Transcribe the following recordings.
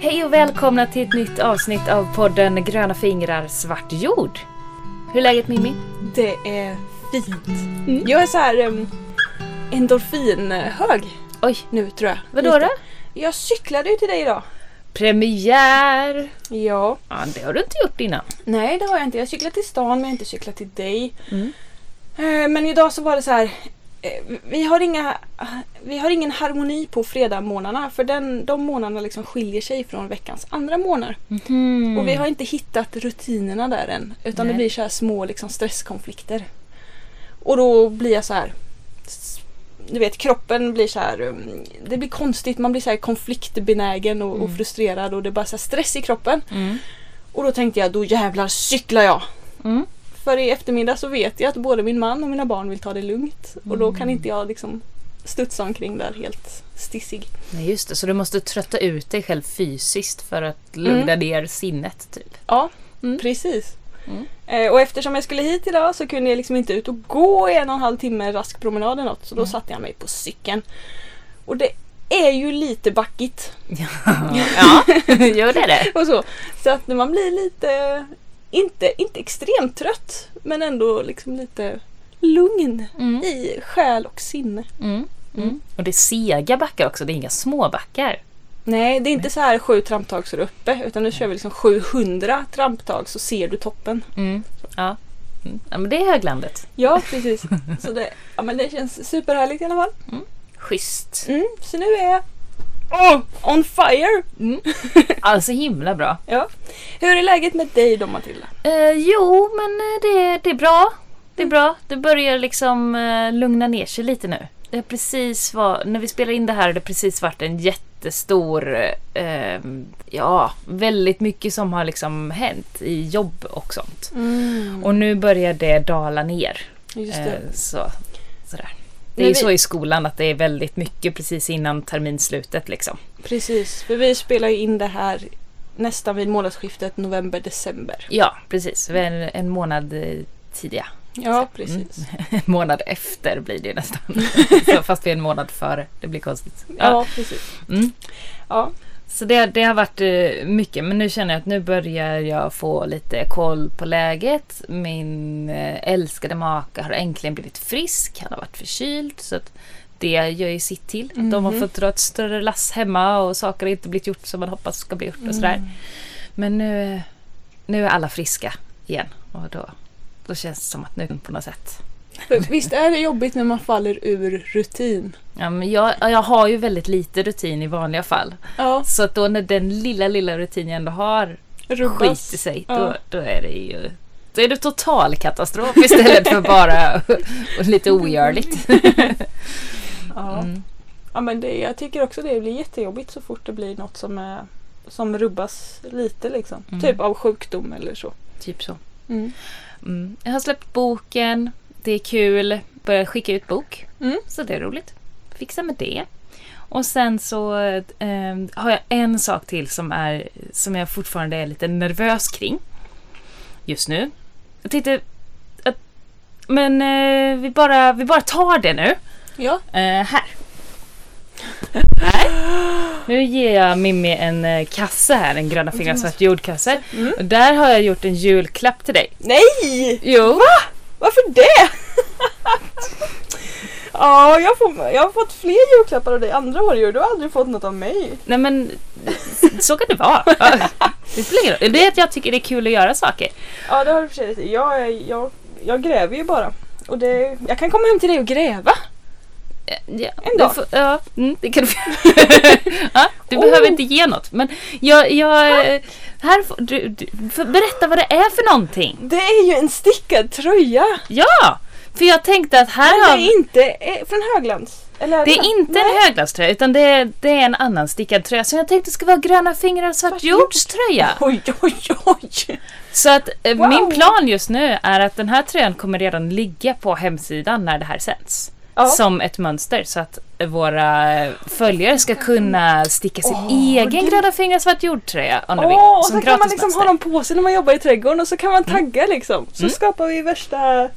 Hej och välkomna till ett nytt avsnitt av podden Gröna fingrar svart jord. Hur är läget Mimmi? Det är fint. Jag är så här um, endorfinhög Oj, nu tror jag. vadå då? Jag cyklade ju till dig idag. Premiär! Ja. Ja, det har du inte gjort innan. Nej det har jag inte. Jag cyklat till stan men jag har inte cyklat till dig. Mm. Eh, Men idag så var det så här. Eh, Vi har, inga, vi har ingen harmoni på fredagsmånaderna för den, de månaderna liksom skiljer sig från veckans andra månader. Mhm. Och vi har inte hittat rutinerna där än. Utan Nej. det blir så här små liksom, stresskonflikter. Och då blir jag så här. Du vet kroppen blir så här. um, Det blir konstigt. Man blir så här konfliktbenägen och, och Mm. frustrerad. Och det är bara så stress i kroppen. Mm. Och då tänkte jag då jävlar cyklar jag. Mm. För i eftermiddag så vet jag att både min man och mina barn vill ta det lugnt. Och då kan Mm. inte jag liksom studsa omkring där helt stissig. Nej just det, så du måste trötta ut dig själv fysiskt för att lugna ner sinnet typ. Ja, Mm. precis. Mm. Eh, och eftersom jag skulle hit idag så kunde jag liksom inte ut och gå en och en halv timme rask promenad eller något. Så då Mm. satte jag mig på cykeln. Och det är ju lite backigt. ja, gör det det? Och så. så att man blir lite, inte, inte extremt trött, men ändå liksom lite lugn Mm. i själ och sinne. Mm. Mm. Och det är sega backar också, det är inga små backar. Nej, det är inte så här sju tramptag så är uppe, utan nu kör vi liksom 700 tramptag så ser du toppen. Mm. Ja. Mm. ja, men det är höglandet. Ja, precis. Så det, ja, men det känns superhärligt i alla fall. Schysst. Mm, så nu är oh, on fire! Mm. Alltså himla bra. Ja. Hur är läget med dig då Matilda? Eh, jo, men eh, det, det är bra. Det är bra. Det börjar liksom eh, lugna ner sig lite nu. Det har precis var, när vi spelar in det här har det precis varit en jättestor, eh, ja, väldigt mycket som har liksom hänt i jobb och sånt. Och nu börjar det dala ner. Just det. Eh, så, sådär. Det är ju vi- så i skolan att det är väldigt mycket precis innan terminslutet liksom. Precis, för vi spelar ju in det här nästan vid månadsskiftet november-december. Ja, precis. Vi är en, en månad eh, tidiga. Ja, precis. En månad efter blir det nästan. fast vi är en månad före. Det blir konstigt. Ja, precis. Mm. Ja. Så det, det har varit eh, mycket. Men nu känner jag att nu börjar jag få lite koll på läget. Min eh, älskade maka har äntligen blivit frisk. Han har varit förkyld. Så att det gör ju sitt till. Att De har Mhm. fått dra ett större lass hemma och saker har inte blivit gjort som man hoppas ska bli gjort och sådär. Mm. Men nu, nu är alla friska igen. Och då, då känns det som att nu på något sätt Visst är det jobbigt när man faller ur rutin? Ja, men jag, jag har ju väldigt lite rutin i vanliga fall. Ja, Så att då när den lilla, lilla rutin jag ändå har rubbas. skiter sig, då, Ja. då är det ju då är det total katastrof istället för bara lite ogörligt. Ja. Mm. Ja men det, jag tycker också det blir jättejobbigt så fort det blir något som, är, som rubbas lite liksom. Mm. Typ av sjukdom eller så. Typ så. Mm. Mm. Jag har släppt boken, det är kul, börjar skicka ut bok. Mm. Så det är roligt. Fixa med det. Och sen så eh, har jag en sak till som, är, som jag fortfarande är lite nervös kring. Just nu. Jag tänkte att men eh, vi, bara, vi bara tar det nu. Ja. Eh, här. här. Nu ger jag Mimmi en eh, kasse här, en gröna fingrar svart jordkasse. Mm. Och där har jag gjort en julklapp till dig. Nej! Jo. Varför det? Ja, jag, får, jag har fått fler julklappar av dig andra år. Du har aldrig fått något av mig. Nej men så kan det vara. Det spelar ingen roll. Det är att jag tycker det är kul att göra saker. Ja, det har du i. jag, jag, jag gräver ju bara. Och det, jag kan komma hem till dig och gräva. Ja, En du dag. får- ja, mm, det kan du ja, Du Oh. behöver inte ge något. Men jag, jag här får, du, du, berätta vad det är för någonting. Det är ju en stickad tröja. Ja! För jag tänkte att här Men det har är inte eh, från Höglands. Eller det är inte en höglandströja utan det är, det är en annan stickad tröja som jag tänkte ska vara gröna fingrar svart jordströja. Oj, oj, oj. Så att eh, Wow. min plan just nu är att den här tröjan kommer redan ligga på hemsidan när det här sänds. Ja. Som ett mönster så att våra följare ska kunna sticka sin Åh, egen det- gröna fingrar svart jordtröja om de vill. Och så kan man liksom ha dem på sig när man jobbar i trädgården och så kan man tagga liksom. Så Mm. skapar vi värsta,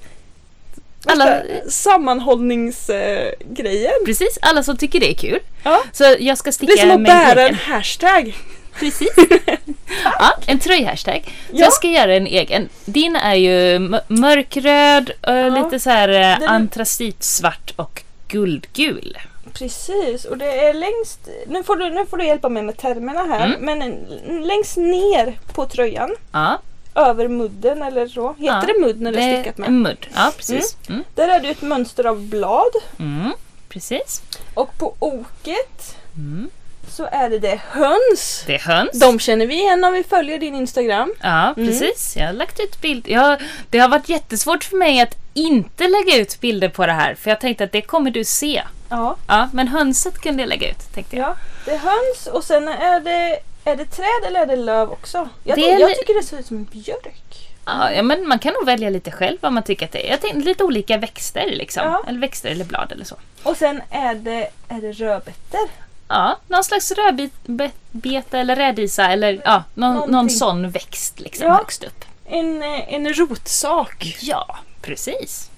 Alla, sammanhållningsgrejen. precis, alla som tycker det är kul. Ja. Så jag ska Det sticka blir som att bära en hashtag. Precis. ja, en tröjhashtag. Så Ja. jag ska göra en egen. Din är ju mörkröd, eh, lite så här eh, Den antracitsvart och guldgul. Precis, och det är längst... Nu får du, nu får du hjälpa mig med termerna här. Mm. Men en- längst ner på tröjan, Ja, över mudden eller så. Heter Ja, det mudd när det är stickat med? mudd. Ja, precis. Mm. Där är det ett mönster av blad. Mm. Precis. Och på oket Mm. Så är det det höns. Det är höns. De känner vi igen om vi följer din Instagram. Ja, Mm. precis. Jag har lagt ut bild. Jag, det har varit jättesvårt för mig att inte lägga ut bilder på det här. För jag tänkte att det kommer du se. Ja. Ja, men hönset kunde jag lägga ut, tänkte jag. ja. Det är höns och sen är det, är det träd eller är det löv också? Jag, Det är jag tycker det ser ut som en björk. Ja, ja, men man kan nog välja lite själv vad man tycker att det är. Jag tänkte lite olika växter liksom. Ja. Eller växter eller blad eller så. Och sen är det, är det rödbetor. Ja, någon slags rödbeta eller rädisa eller ja, någon, någon sån växt liksom Ja. högst upp. En, eh, en rotsak. Ja, precis.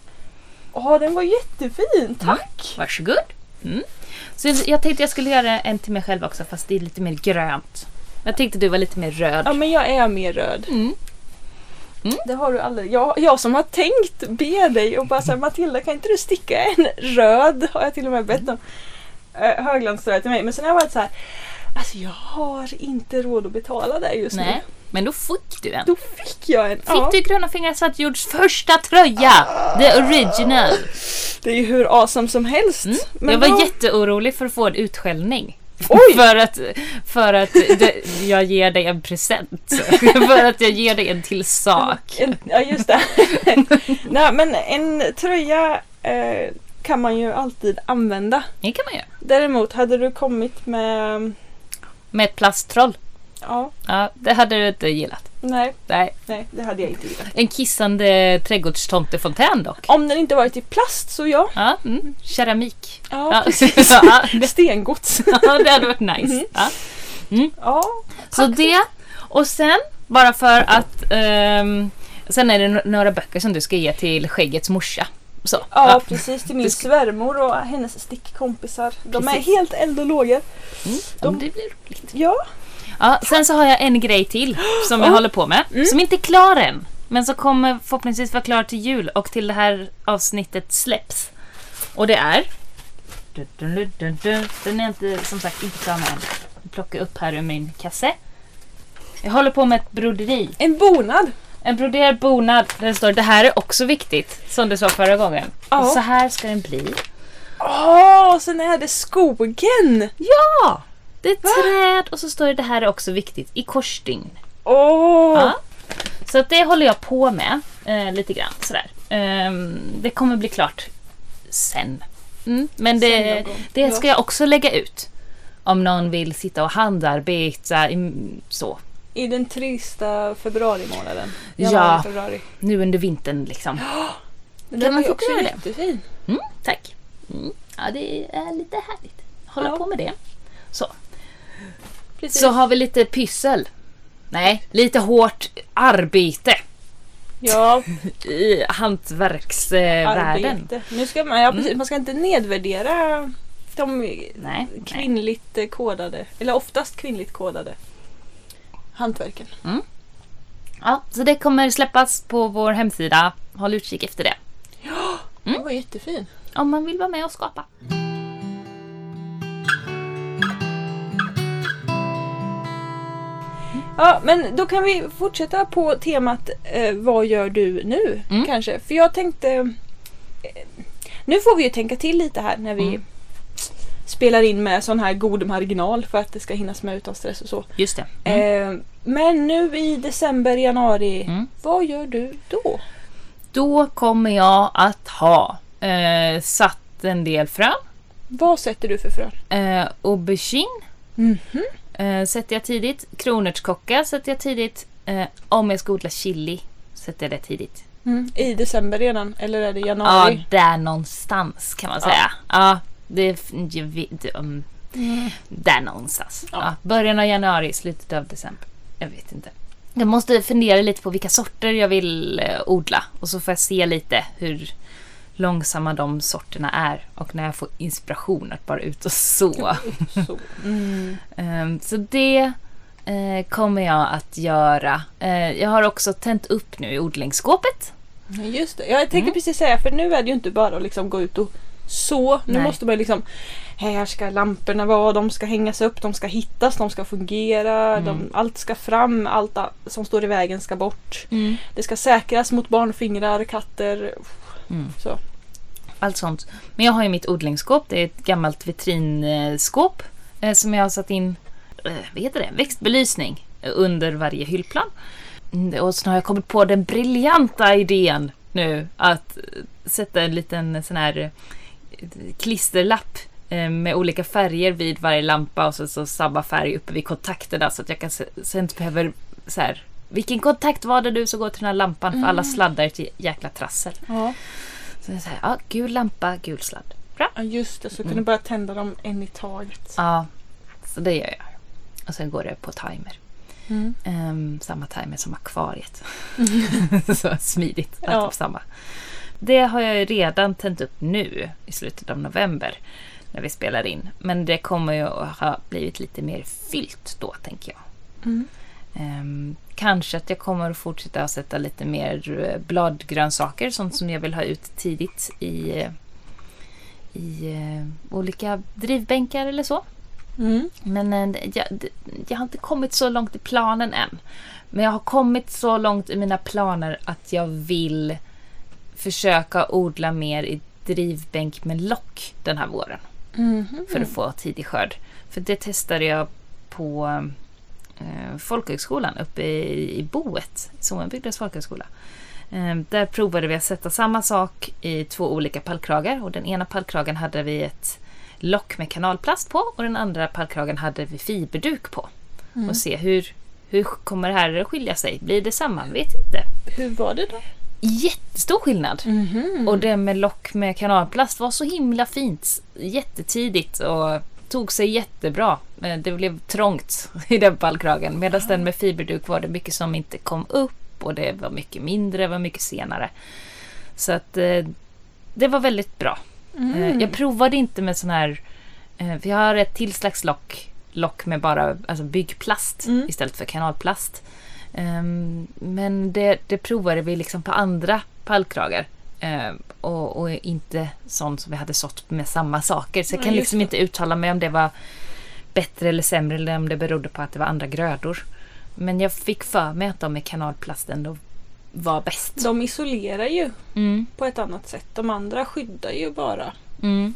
Ja, den var jättefin. Tack! Varsågod. Mm. Så jag tänkte jag skulle göra en till mig själv också fast det är lite mer grönt. Jag tänkte du var lite mer röd. Ja, men jag är mer röd. Mm. Det har du aldrig. Jag, jag som har tänkt be dig och bara säga Matilda kan inte du sticka en röd? Har jag till och med bett om. Uh, höglandströja till mig. Men sen har jag varit så här. Alltså jag har inte råd att betala det just Nej, nu. men då fick du en. Då fick jag en. Fick ja. du Gröna Fingrar Svartjords första tröja? The original. Det är ju hur awesome som helst. Mm. Men jag var då- jätteorolig för att få en utskällning. För att, för att det, jag ger dig en present. för att jag ger dig en till sak. En, ja just det. Nej men en tröja eh, kan man ju alltid använda. Det kan man göra. Däremot hade du kommit med... Med ett plasttroll. Ja, Ja, det hade du inte gillat. nej, Nej. nej det hade jag inte gillat. En kissande trädgårdstomtefontän dock. Om den inte varit i plast så ja. Ja, mm. Keramik. Ja, precis. ja, Stengods. ja, det hade varit nice. Ja. Ja, Så det. Och sen, bara för att... ehm, sen är det några böcker som du ska ge till skäggets morsa. Så. ja, precis. Till min svärmor och hennes stickkompisar. De är Precis. helt eld och lågor. Mm, de- det blir roligt. Ja, Ja, sen så har jag en grej till som jag Oh. håller på med. Mm. Som inte är klar än. Men som kommer förhoppningsvis vara klar till jul och till det här avsnittet släpps. Och det är... Den är inte, som sagt inte klar än. Jag plockar upp här ur min kasse. Jag håller på med ett broderi. en bonad. En broderad bonad där det står det här är också viktigt. Som du sa förra gången. Ja. Och så här ska den bli. Åh, sen är det skogen. Ja! Det är ett träd och så står det det här är också viktigt i korsstygn. Åh, Ja. Så att det håller jag på med eh, lite grann sådär. Ehm, det kommer bli klart sen. Mm. Men Sen det, gång. det ska jag också lägga ut. Om någon vill sitta och handarbeta så. I den trista februari månaden. Ja. Februari. Nu under vintern liksom. Kan den man ju få också göra det? jättefin. Mm, tack. Mm. Ja, det är lite härligt. Hålla Ja. på med det. Så. Precis. så har vi lite pyssel. Nej, lite hårt arbete Ja, i hantverksvärlden. arbete. Nu ska man, ja, precis, man ska inte nedvärdera de Nej, kvinnligt kodade, eller oftast kvinnligt kodade hantverken. Ja, så det kommer släppas på vår hemsida. Håll utkik efter det. Den var jättefin. Om man vill vara med och skapa. Ja, men då kan vi fortsätta på temat eh, Vad gör du nu? Mm. Kanske. För jag tänkte eh, Nu får vi ju tänka till lite här när vi Mm. Spelar in med sån här god marginal för att det ska hinnas med utan stress och så. Just det. Mm. Eh, men nu i december, januari, Mm. vad gör du då? Då kommer jag att ha eh, satt en del frön. Vad sätter du för frön? Eh, aubergine Mhm. eh, sätter jag tidigt. Kronärtskocka sätter jag tidigt. Eh, om jag ska odla chili sätter jag det tidigt. Mm. I december redan, eller är det Ja, januari? där någonstans kan man Ja. säga. Ja, det, jag vet, um, Mm. där någonstans. Ja. Ja. början av januari, slutet av december. Jag vet inte. Jag måste fundera lite på vilka sorter jag vill eh, odla och så får jag se lite hur långsamma de sorterna är och när jag får inspiration att bara ut och så. Så. Mm. Ehm, så det eh, kommer jag att göra. Eh, jag har också tänt upp nu i odlingsskåpet. Just det. Jag tänkte Mm. precis säga för nu är det ju inte bara att liksom gå ut och så. Nu Nej. måste man liksom här ska lamporna vara, de ska hängas upp, de ska hittas, de ska fungera, Mm. de, allt ska fram, allt som står i vägen ska bort. Det ska säkras mot barnfingrar, katter. Mm. Så. Allt sånt. Men jag har ju mitt odlingsskåp. Det är ett gammalt vitrinskåp eh, som jag har satt in eh, vad heter det? växtbelysning under varje hyllplan. Mm, Och så har jag kommit på den briljanta idén nu att eh, sätta en liten sån här klisterlapp eh, med olika färger vid varje lampa och så, så samma färg uppe vid kontakterna så att jag kan se, så jag inte behöver så här vilken kontakt var det nu som går till den här lampan? För alla sladdar är ett jäkla trassel. Ja. Så jag säger, ja, gul lampa, gul sladd. Bra. ja just det, så kan Mm. du börja tända dem en i taget. Ja, så det gör jag. Och sen går det på timer. Mm. Ehm, samma timer som akvariet. så smidigt ja. samma. Det har jag ju redan tänt upp nu i slutet av november när vi spelar in. Men det kommer ju att ha blivit lite mer fyllt då, tänker jag. Mm. Ehm, kanske att jag kommer att fortsätta att sätta lite mer bladgrönsaker, sånt som jag vill ha ut tidigt i, i eh, olika drivbänkar eller så. Mm. Men eh, jag, jag har inte kommit så långt i planen än. Men jag har kommit så långt i mina planer att jag vill försöka odla mer i drivbänk med lock den här våren. Mhm. För att få tidig skörd. För det testade jag på eh, folkhögskolan uppe i, i Boet, Sommenbygdens folkhögskola. Eh, där provade vi att sätta samma sak i två olika pallkragar och den ena pallkragen hade vi ett lock med kanalplast på och den andra pallkragen hade vi fiberduk på. Mm. Och se hur, hur kommer det här att skilja sig? Blir det samma? Vet inte. Hur var det då? Jättestor skillnad! Mhm. Och det med lock med kanalplast var så himla fint. Jättetidigt och tog sig jättebra. Eh, Det blev trångt i den pallkragen. Medan den med fiberduk var det mycket som inte kom upp och det var mycket mindre, var mycket senare. Så att eh, det var väldigt bra. Mm. Eh, Jag provade inte med sån här, eh, för jag har ett till slags lock, lock med bara alltså byggplast Mm. istället för kanalplast. Ehm, Men det, det provade vi liksom på andra pallkragar. Ehm, Och, och inte sånt som vi hade sått med samma saker. Så jag kan liksom inte uttala mig om det var bättre eller sämre eller om det berodde på att det var andra grödor. Men jag fick för mig att de med kanalplast ändå var bäst. De isolerar ju Mm. på ett annat sätt. De andra skyddar ju bara. Mm.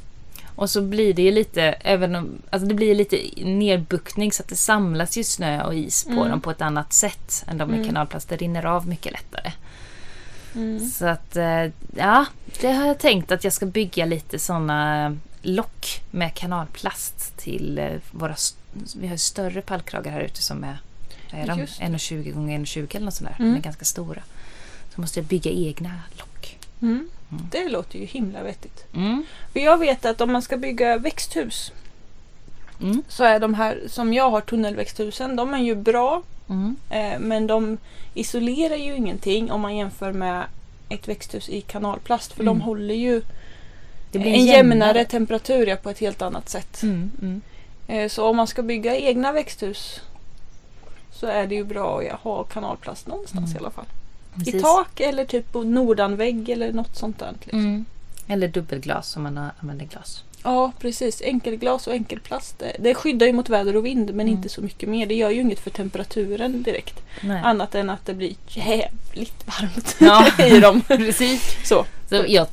Och så blir det ju lite, även om, alltså det blir lite nerbuktning så att det samlas ju snö och is på Mm. dem på ett annat sätt än de med Mm. kanalplast. Det rinner av mycket lättare. Mm. Så att, eh, ja, det har jag tänkt att jag ska bygga lite sådana lock med kanalplast till eh, våra, vi har större pallkragar här ute som är, är de? Just det. 1,20 gånger 1,20 eller något sånt där. Mm. De är ganska stora. Så måste jag bygga egna lock. Mm. Det låter ju himla vettigt. Mm. För jag vet att om man ska bygga växthus Mm. så är de här som jag har tunnelväxthusen, de är ju bra Mm. eh, men de isolerar ju ingenting om man jämför med ett växthus i kanalplast för de Mm. håller ju en jämnare temperatur ja, på ett helt annat sätt. Mm. Mm. Eh, så om man ska bygga egna växthus så är det ju bra att ha kanalplast någonstans i alla fall. I Precis. tak eller typ på nordanvägg eller något sånt där. Liksom. Mm. Eller dubbelglas om man använder glas. Ja precis, enkelglas och enkelplast. Det, skyddar ju mot väder och vind men Mm. inte så mycket mer. Det gör ju inget för temperaturen direkt. Nej. Annat än att det blir jävligt varmt Ja. i dem. Precis. Så. Så jag,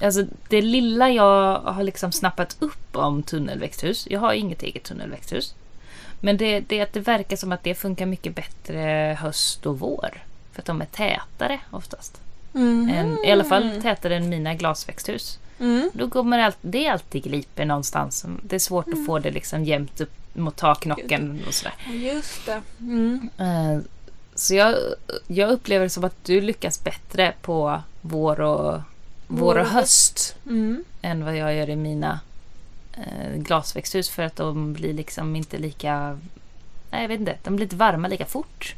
alltså det lilla jag har liksom snappat upp om tunnelväxthus. Jag har inget eget tunnelväxthus. Men det, det det verkar som att det funkar mycket bättre höst och vår. För att de är tätare oftast. Mhm. Än, I alla fall tätare än mina glasväxthus. Mm. Då kommer allt, det alltid gliper någonstans. Det är svårt att få det liksom jämnt upp mot taknocken och sådär. Just det. Mm. Eh, Så jag, jag upplever det som att du lyckas bättre på vår och, vår och höst Mm. än vad jag gör i mina eh, glasväxthus för att de blir liksom inte lika... Nej, jag vet inte. De blir inte varma lika fort.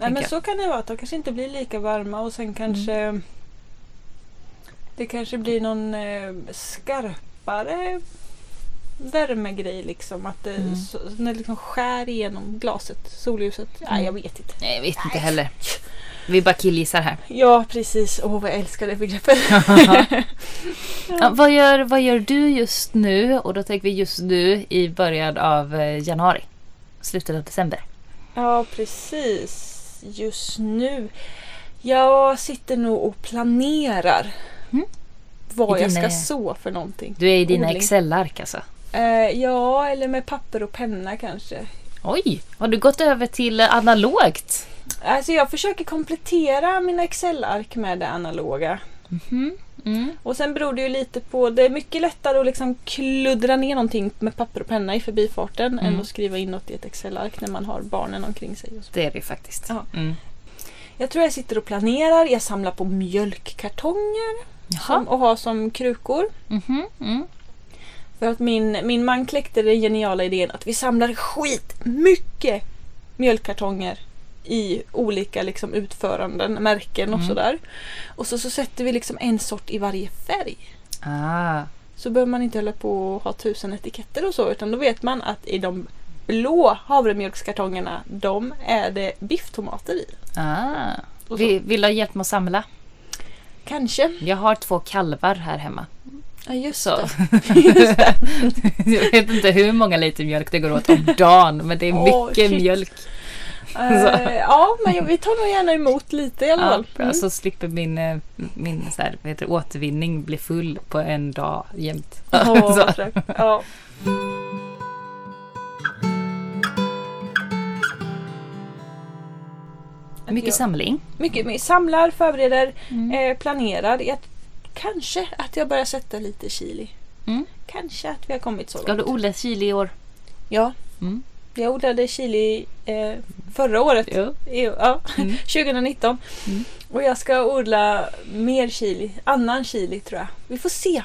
Nej men jag. så kan det vara. Att de kanske inte blir lika varma och sen kanske Mm. det kanske blir någon eh, skarpare värmegrej liksom. Att det, Mm. så, när det liksom skär igenom glaset, solljuset. Nej, jag vet inte. Nej, jag vet inte heller. Vi bara killgissar här. Ja, precis. Åh, vad jag älskar det begreppet. Ja, vad, gör, vad gör du just nu? Och då tänker vi just nu i början av eh, januari. Slutet av december. Ja, precis. Just nu. Jag sitter nog och planerar Mm. vad I jag dina- ska så för någonting. Du är i dina Odling. Excel-ark alltså. Eh, ja, eller med papper och penna kanske. Oj, har du gått över till analogt? Alltså jag försöker komplettera mina Excel-ark med det analoga. Mhm. Mm. Och sen beror det ju lite på, det är mycket lättare att liksom kluddra ner någonting med papper och penna i förbifarten Mm. än att skriva in något i ett Excel-ark när man har barnen omkring sig. Det är det faktiskt. Ja. Mm. Jag tror jag sitter och planerar, jag samlar på mjölkkartonger som, och har som krukor. Mhm. Mm. För att min, min man kläckte den geniala idén att vi samlar skit mycket mjölkkartonger i olika liksom, utföranden, märken och Mm. sådär. Och så, så sätter vi liksom en sort i varje färg. Ah. Så behöver man inte hålla på och ha tusen etiketter och så utan då vet man att i de blå havremjölkskartongerna de är det bifftomater i. Ah. Vi, vill du ha hjälp med att samla? Kanske. Jag har två kalvar här hemma. Ja just Så. det. Just det. Jag vet inte hur många liter mjölk det går åt om dagen men det är Åh, mycket shit. mjölk. Eh, ja men vi tar nog gärna emot lite i alla Ja, fall. Mm. Så slipper min, eh, min så här, vad heter återvinning bli full på en dag jämt. Fräckt. ja. Mycket Ja. samling. Mycket. Samlar, förbereder, Mm. eh, planerar. Jag, kanske att jag börjar sätta lite chili. Mm. Kanske att vi har kommit så Ska du långt. odla chili i år? Ja, Mm. Jag odlade chili eh, förra året. I, ja, Mm. 2019. Mm. Och jag ska odla mer chili. Annan chili tror jag. Vi får se.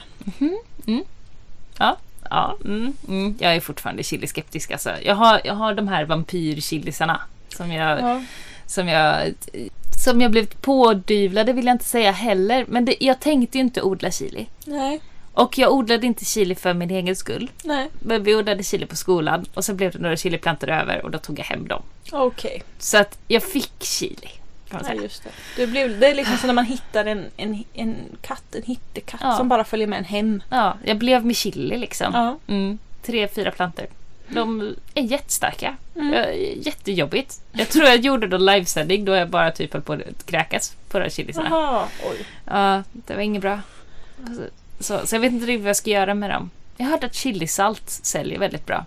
Ja. Ja, mm, mm. Jag är fortfarande chiliskeptisk alltså. Jag har, jag har de här vampyrchilisarna som jag, Ja. som jag som jag blivit pådyvlade vill jag inte säga heller. Men det, jag tänkte ju inte odla chili. Nej, Och jag odlade inte chili för min egen skull. nej. Men vi odlade chili på skolan och så blev det några chiliplantor över och då tog jag hem dem. Okej. Så att jag fick chili. Ja, just det. Det, blir, det är liksom som när man hittar en, en, en katt, en hittekatt Ja. som bara följer med en hem. Ja, jag blev med chili liksom. Ja. Mm, tre, fyra plantor. De är jättestarka. Mm. Jättejobbigt. Jag tror jag gjorde någon livesändning då jag bara typ höll på att kräkas på de här chilisarna. Jaha, oj. Ja, det var inget bra. Så, så, så jag vet inte riktigt vad jag ska göra med dem. Jag hörde att chilisalt säljer väldigt bra.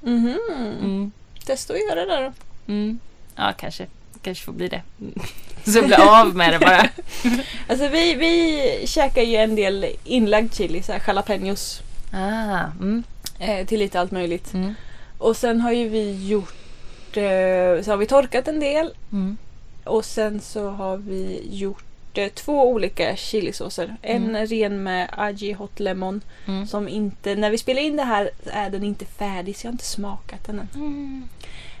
Mhm. Mm, Testa att göra det då. mm. Ja, kanske. kanske får bli det. Mm. Så jag blir av med det bara. Alltså vi, vi käkar ju en del inlagd chili, så här jalapenos. Ah, mm, Eh, till lite allt möjligt. mm, Och sen har ju vi gjort, eh, så har vi torkat en del. mm. Och sen så har vi gjort eh, två olika chilisåser. En Mm. ren med Aji Hot Lemon. Mm. Som inte, när vi spelar in det här är den inte färdig så jag har inte smakat den än. Mm.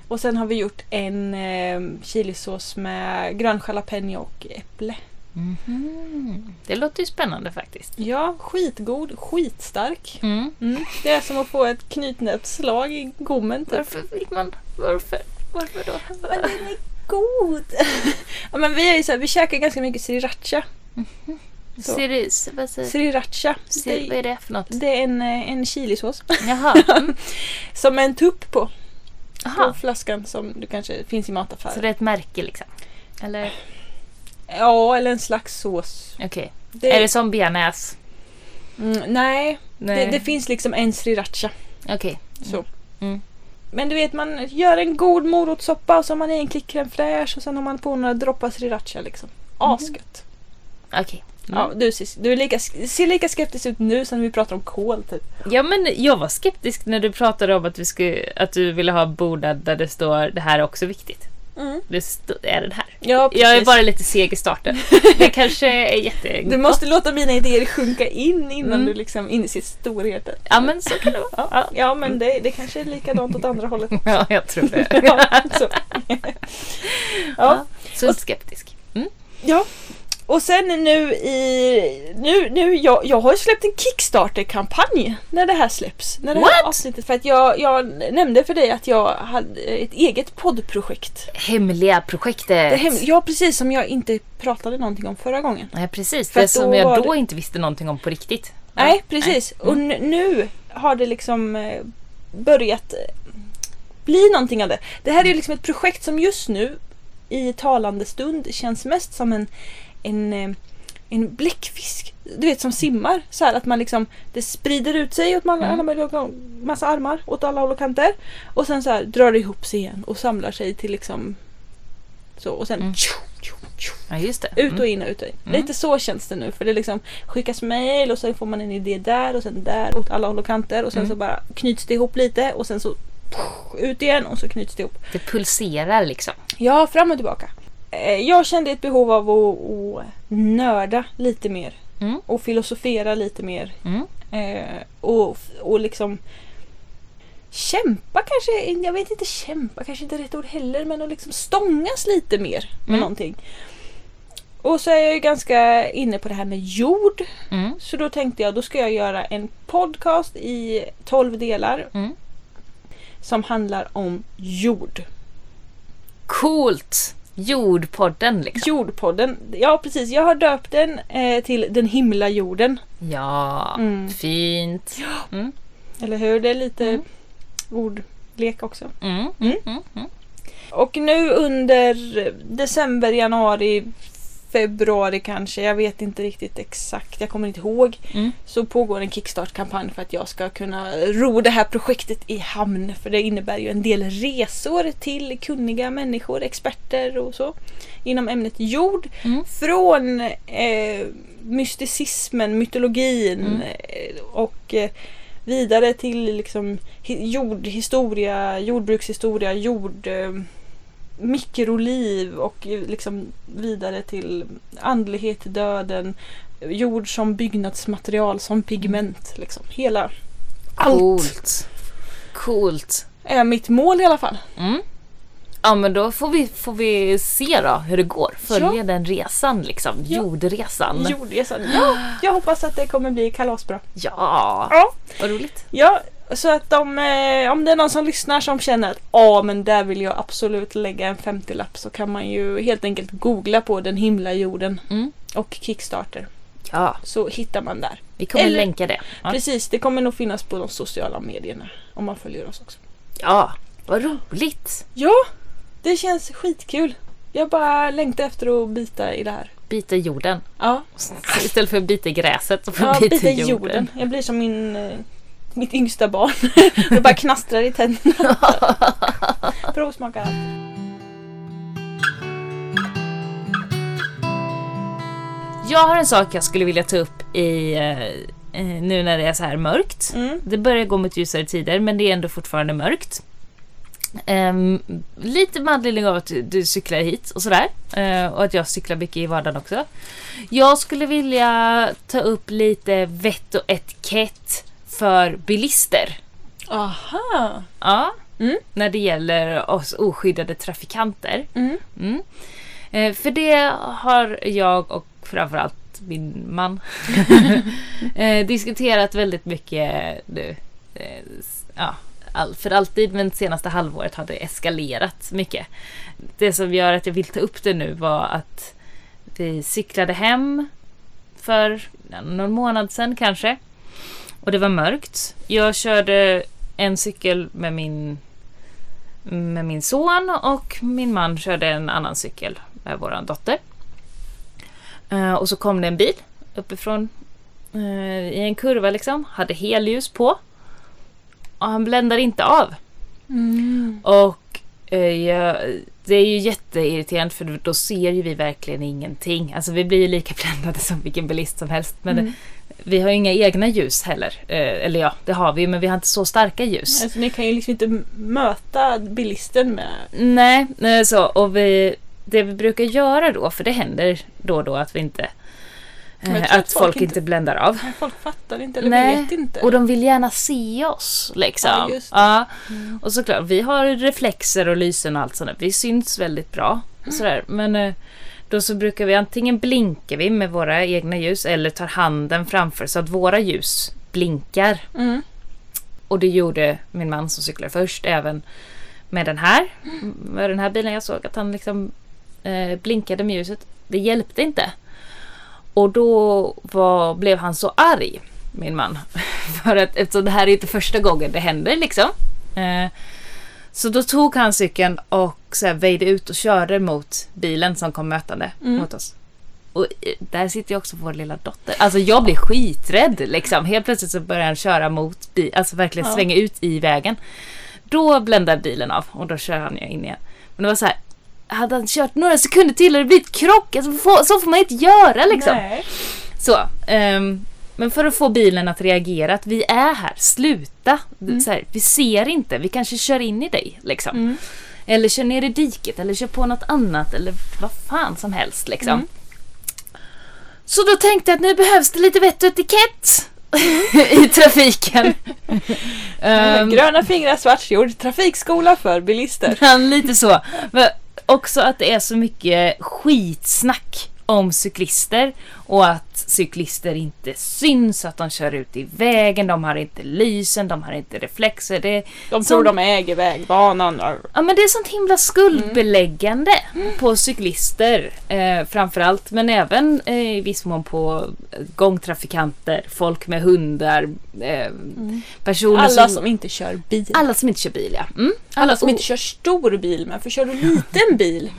Och sen har vi gjort en eh, chilisås med grön jalapeno och äpple. Mhm. Det låter ju spännande faktiskt. Ja, skitgod, skitstark. Mm. Mm. Det är som att få ett knytnävsslag i gommen. Typ. Varför vill man... Varför? Varför då? Men den är god! ja, men vi, är så här, vi käkar ganska mycket sriracha. Så. Ser det, vad, säger, Sriracha. ser, vad Det, är det för något? det är en, eh, en chilisås. Jaha. Mm. Som en tupp på. På Aha. flaskan som det kanske finns i mataffärer. Så det är ett märke liksom? Eller? Ja, eller en slags sås. Okej. Det, Är det som bearnaise? mm, nej, Nej. Det, det finns liksom en sriracha. Okej. Så. Mm. Men du vet, man gör en god morotssoppa och så har man i en klick crème fraîche och sen har man på några droppar sriracha liksom. Asgött. Okej. Mm. Ja, du, ser, du är lika, ser lika skeptisk ut nu som när vi pratar om kål typ. Ja men jag var skeptisk när du pratade om att, vi skulle, att du ville ha bordad där det står det här är också viktigt. Mm. Det är det här. Ja, precis. Jag är bara lite seg i starten. Det kanske är jätte... Du måste låta mina idéer sjunka in innan Mm. du liksom inser storheten. Ja men så kan det vara. Ja, ja men det, det kanske är likadant åt andra hållet. Ja, jag tror det. Ja, så. ja. Ja, så skeptisk. Mm. ja. Och sen nu i... Nu, nu, jag, jag har ju släppt en Kickstarter-kampanj när det här släpps. När det här What? avsnittet. För att jag, jag nämnde för dig att jag hade ett eget poddprojekt. Hemliga projektet. Det hem, ja, precis som jag inte pratade någonting om förra gången. Nej precis, För det som då jag då det- inte visste någonting om på riktigt. Nej, precis. Nej. Mm. Och nu har det liksom eh, börjat eh, bli någonting av det. Det här är ju liksom ett projekt som just nu i talande stund känns mest som en, en, eh, en bläckfisk. Du vet som simmar. Så här att man liksom, det sprider ut sig åt alla, Mm. alla massa armar åt alla håll och kanter. Och sen så här drar det ihop sig igen och samlar sig till liksom så och sen Mm. tju, tju, tju, Ja just det. ut och in och ut och in. Mm. Lite så känns det nu för det liksom skickas mail och sen får man en idé där och sen där åt alla håll och kanter och sen Mm. så bara knyts det ihop lite och sen så ut igen och så knyts det ihop. Det pulserar liksom. Ja, fram och tillbaka. Eh, Jag kände ett behov av att, att nörda lite mer Mm. och filosofera lite mer Mm. eh, och, och liksom kämpa kanske, jag vet inte kämpa kanske inte rätt ord heller men att liksom stångas lite mer med Mm. någonting. Och så är jag ju ganska inne på det här med jord. Mm. Så då tänkte jag då ska jag göra en podcast i 12 delar Mm. som handlar om jord. Coolt! Jordpodden liksom. Jordpodden, ja precis. Jag har döpt den eh, till Den himla jorden. Ja, Mm. fint. Mm. Eller hur? Det är lite Mm. ordlek också. Mm. Mm. Mm. Och nu under december, januari, februari kanske, jag vet inte riktigt exakt, jag kommer inte ihåg. Mm. Så pågår en kickstart-kampanj för att jag ska kunna ro det här projektet i hamn. För det innebär ju en del resor till kunniga människor, experter och så. Inom ämnet jord. Mm. Från eh, mysticismen, mytologin Mm. eh, och eh, vidare till liksom hi- jordhistoria, jordbrukshistoria, jord... Eh, mikroliv och liksom vidare till andlighet, döden, jord som byggnadsmaterial, som pigment. Liksom. Hela allt Coolt. Coolt. är mitt mål i alla fall. Mm. Ja men då får vi, får vi se då hur det går. Följa Ja. den resan liksom. Ja. Jordresan. Jordresan. Ja, jag hoppas att det kommer bli kalasbra. Ja, Ja, vad roligt. ja så att om, eh, om det är någon som lyssnar som känner att ja men där vill jag absolut lägga en 50-lapp så kan man ju helt enkelt googla på den himla jorden Mm. och Kickstarter. Ja, Så hittar man där. vi kommer Eller- länka det. Ja. Precis, det kommer nog finnas på de sociala medierna om man följer oss också. ja, vad roligt. Ja, det känns skitkul. Jag bara längtar efter att bita i det här. Bita jorden. Ja, Istället för att bita gräset så får ja bita bita jorden. jorden. Jag blir som min, eh, mitt yngsta barn. Det bara knastrar i tänderna. Provsmaka allt. Jag har en sak jag skulle vilja ta upp i eh, eh, nu när det är så här mörkt. Mm. Det börjar gå mot ljusare tider men det är ändå fortfarande mörkt. Ehm, lite med anledning av att du, du cyklar hit och sådär. Eh, och att jag cyklar mycket i vardagen också. Jag skulle vilja ta upp lite vett och etikett för bilister. Aha. Ja, Mm. när det gäller oss oskyddade trafikanter. Mm. Mm. Eh, för det har jag och framförallt min man eh, diskuterat väldigt mycket nu. Eh, ja, all, för alltid men senaste halvåret har det eskalerat mycket. Det som gör att jag vill ta upp det nu var att vi cyklade hem för någon månad sedan kanske. Och det var mörkt. Jag körde en cykel med min med min son och min man körde en annan cykel med våran dotter. Eh, och så kom det en bil uppifrån eh, i en kurva liksom, hade helljus på. Och han bländar inte av. Mm. Och eh, jag, det är ju jätteirriterande för då ser ju vi verkligen ingenting. Alltså vi blir ju lika bländade som vilken bilist som helst. Men Mm. Vi har ju inga egna ljus heller. Eh, eller ja, det har vi men vi har inte så starka ljus. Alltså, ni kan ju liksom inte möta bilisten med... Nej, nej, så. Och vi, det vi brukar göra då, för det händer då och då att vi inte... Eh, att folk inte bländar av. Folk fattar inte eller Nej, vet inte. Och de vill gärna se oss liksom. Ja. Ja. Mm. Och såklart, vi har reflexer och lysen och allt sånt där. Vi syns väldigt bra. Mm. Sådär. Men eh, Då så brukar vi antingen blinka vi med våra egna ljus eller tar handen framför så att våra ljus blinkar. Mm. Och det gjorde min man som cyklade först även med den här. Med den här bilen. Jag såg att han liksom eh, blinkade med ljuset. Det hjälpte inte. Och då var, blev han så arg, min man. För att eftersom det här är inte första gången det händer liksom. Eh, så då tog han cykeln och så här, väjde ut och körde mot bilen som kom mötande Mm. mot oss. Och eh, där sitter ju också vår lilla dotter. Alltså jag blir skiträdd liksom. Helt plötsligt så börjar han köra mot bilen, alltså verkligen Ja. svänga ut i vägen. Då bländar bilen av och då kör han in igen. Men det var så här, hade han kört några sekunder till hade det blivit krock. Alltså, så får man inte göra liksom. Nej. Så, ehm, men för att få bilen att reagera att vi är här, sluta. Så här, vi ser inte, vi kanske kör in i dig. Liksom. Mm. Eller kör ner i diket eller kör på något annat eller vad fan som helst. Liksom. Mm. Så då tänkte jag att nu behövs det lite vett och etikett i trafiken. Ehm, Gröna fingrar, svart jord, trafikskola för bilister. lite så. Men också att det är så mycket skitsnack om cyklister och att cyklister inte syns, att de kör ut i vägen, de har inte lysen, de har inte reflexer. Det, De Som- tror de äger vägbanan. ja, men det är sånt himla skuldbeläggande på cyklister eh, framförallt, men även eh, i viss mån på gångtrafikanter, folk med hundar, eh, personer Alla som, som inte kör bil. alla som inte kör bil. Ja. Mm. Alla som och- inte kör stor bil, men för kör du liten bil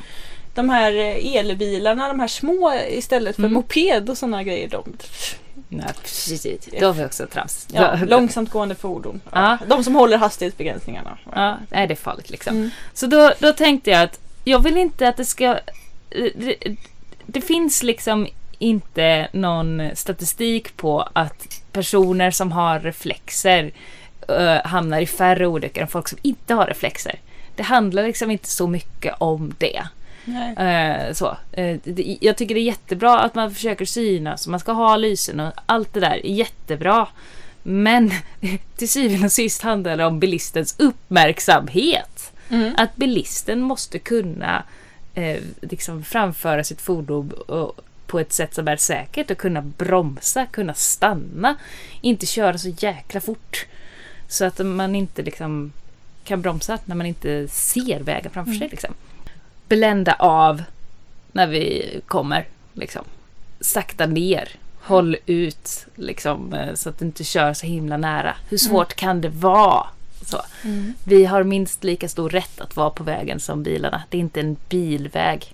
de här eh, elbilarna, de här små istället för Mm. moped och sådana grejer. De, Nej, precis. Då har vi också trams. ja, Då- långsamt gående fordon. Ja. De som håller hastighetsbegränsningarna. Ja, nej, det är farligt liksom. Mm. Så då, då tänkte jag att jag vill inte att det ska... Det, det finns liksom inte någon statistik på att personer som har reflexer eh, hamnar i färre olyckor än folk som inte har reflexer. Det handlar liksom inte så mycket om det. Eh, så. Eh, det, jag tycker det är jättebra att man försöker synas man ska ha lysen och allt det där är jättebra. Men till syvende och sist handlar det om bilistens uppmärksamhet. Mm. Att bilisten måste kunna eh, liksom framföra sitt fordon och, på ett sätt som är säkert och kunna bromsa, kunna stanna. Inte köra så jäkla fort. Så att man inte liksom kan bromsa när man inte ser vägen framför sig. Liksom. Blända av när vi kommer. Liksom. Sakta ner. Håll ut liksom, eh, så att du inte kör så himla nära. Hur svårt kan det vara? Så. Mm. Vi har minst lika stor rätt att vara på vägen som bilarna. Det är inte en bilväg.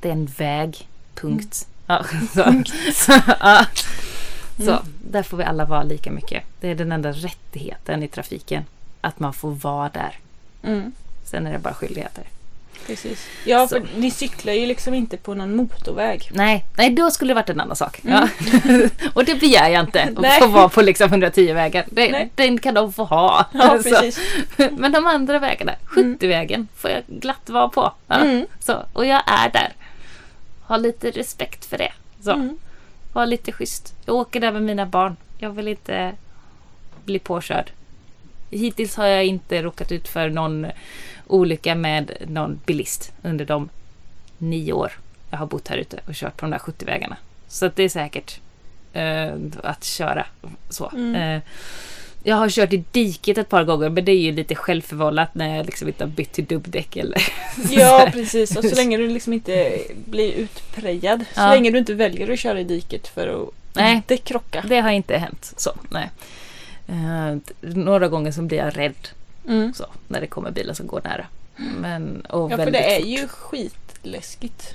Det är en väg. Punkt. Ja, så. Så, ja. så där får vi alla vara lika mycket. Det är den enda rättigheten i trafiken. Att man får vara där. Mm. Sen är det bara skyldigheter. Precis. Ja, Så. för ni cyklar ju liksom inte på någon motorväg. Nej, nej då skulle det varit en annan sak. Ja. Och det begär jag inte. Att få vara på liksom 110-vägen. Det, Nej. den kan de få ha. Ja. Men de andra vägarna, 70-vägen, får jag glatt vara på. Ja. Mm. Så, och jag är där. Ha lite respekt för det. Så. Mm. Var lite schysst. Jag åker där med mina barn. Jag vill inte bli påkörd. Hittills har jag inte råkat ut för någon olycka med någon bilist under de nio år jag har bott här ute och kört på de där 70-vägarna. Så att det är säkert eh, att köra så. Mm. Eh, jag har kört i diket ett par gånger men det är ju lite självförvållat när jag liksom inte har bytt till dubbdäck eller Ja, precis. Och så länge du liksom inte blir utprejad. Så Ja. länge du inte väljer att köra i diket för att Nej. inte krocka. Det har inte hänt. Så, nej. Eh, några gånger så blir jag rädd Mm. så, när det kommer bilar som går nära. Men, och Ja, för det är fort. ju skitläskigt.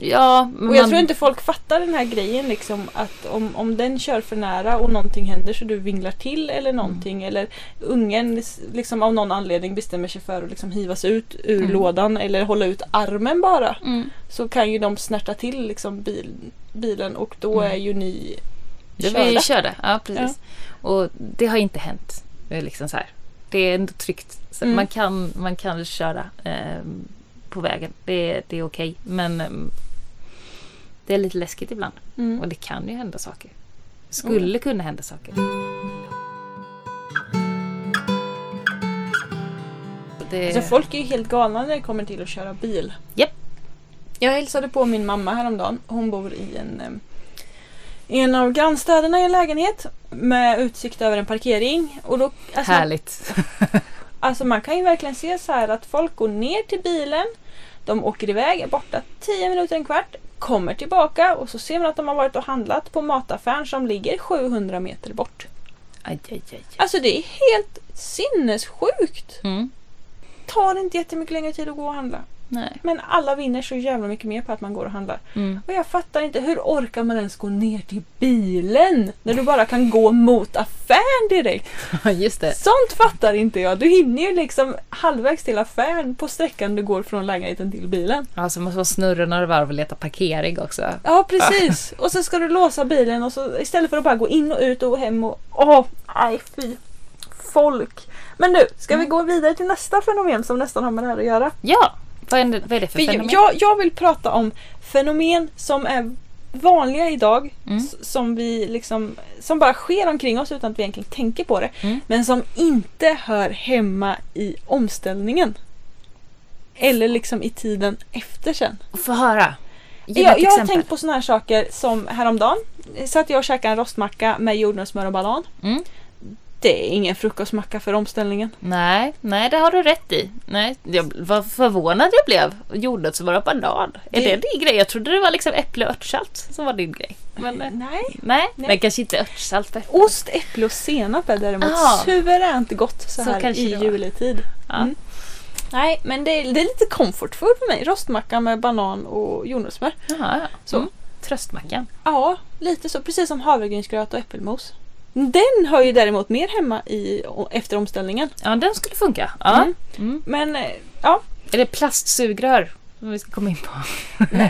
Ja, men Och jag man- tror inte folk fattar den här grejen liksom att om, om den kör för nära och någonting händer så du vinglar till eller någonting eller ungen liksom av någon anledning bestämmer sig för att liksom hivas ut ur Mm. lådan eller hålla ut armen bara Mm. så kan ju de snärta till liksom bil, bilen och då Mm. är ju ni körda. vi körde, ja precis. Och det har inte hänt. Liksom så här. Det är ändå tryggt. Så Mm. man, kan, man kan köra ehm, på vägen. Det, det är okej. Men ehm, det är lite läskigt ibland. Mm. Och det kan ju hända saker. Skulle kunna hända saker. Det, Alltså folk är ju helt galna när det kommer till att köra bil. Japp. Jag hälsade på min mamma häromdagen. Hon bor i en, eh, i en av grannstäderna i en lägenhet med utsikt över en parkering. Och då, alltså, Härligt. Alltså man kan ju verkligen se så här att folk går ner till bilen, de åker iväg, är borta 10 minuter, en kvart, kommer tillbaka och så ser man att de har varit och handlat på mataffären som ligger 700 meter bort. Aj, aj, aj. Alltså det är helt sinnessjukt! Mm. Tar inte jättemycket längre tid att gå och handla. Nej. Men alla vinner så jävla mycket mer på att man går och handlar. Mm. Och jag fattar inte, hur orkar man ens gå ner till bilen? När du bara kan gå mot affären direkt. Just det. Sånt fattar inte jag. Du hinner ju liksom halvvägs till affären på sträckan du går från lägenheten till bilen. Alltså måste man snurra några varv och leta parkering också. Ja precis. Och så ska du låsa bilen och så istället för att bara gå in och ut och hem och... Åh, nej fy. Folk. Men nu, ska vi gå vidare till nästa fenomen som nästan har med det här att göra? Ja! Vad är det, vad är det för För fenomen? jag, jag vill prata om fenomen som är vanliga idag. Mm. Som vi liksom som bara sker omkring oss utan att vi egentligen tänker på det. Mm. Men som inte hör hemma i omställningen. Eller liksom i tiden efter sen. Få höra. Ge Jag, jag har tänkt på såna här saker som häromdagen. Satt jag och käkade en rostmacka med jordnötssmör och banan. Mm. Det är ingen frukostmacka för omställningen. Nej, nej det har du rätt i. Nej, jag var förvånad jag blev. Jordnötssmör och banan. Är Det- det din grej? Jag trodde det var liksom äpple och örtsalt som var din grej. Men, eh, Nej. nej, Nej. men kanske inte örtsalt. Ost, äpple och senap är däremot Ah. suveränt gott så, Så här i juletid. Ja. Mm. Nej, men det är, det är lite comfort food för mig. Rostmacka med banan och jordnötssmör. Jaha, ja. Så. Mm. Tröstmackan. Ja, lite så. Precis som havregrynsgröt och äppelmos. Den hör ju däremot mer hemma i, efter omställningen. Ja, den skulle funka. Ja. Mm. Mm. Men eh, ja, Är det plastsugrör som vi ska komma in på?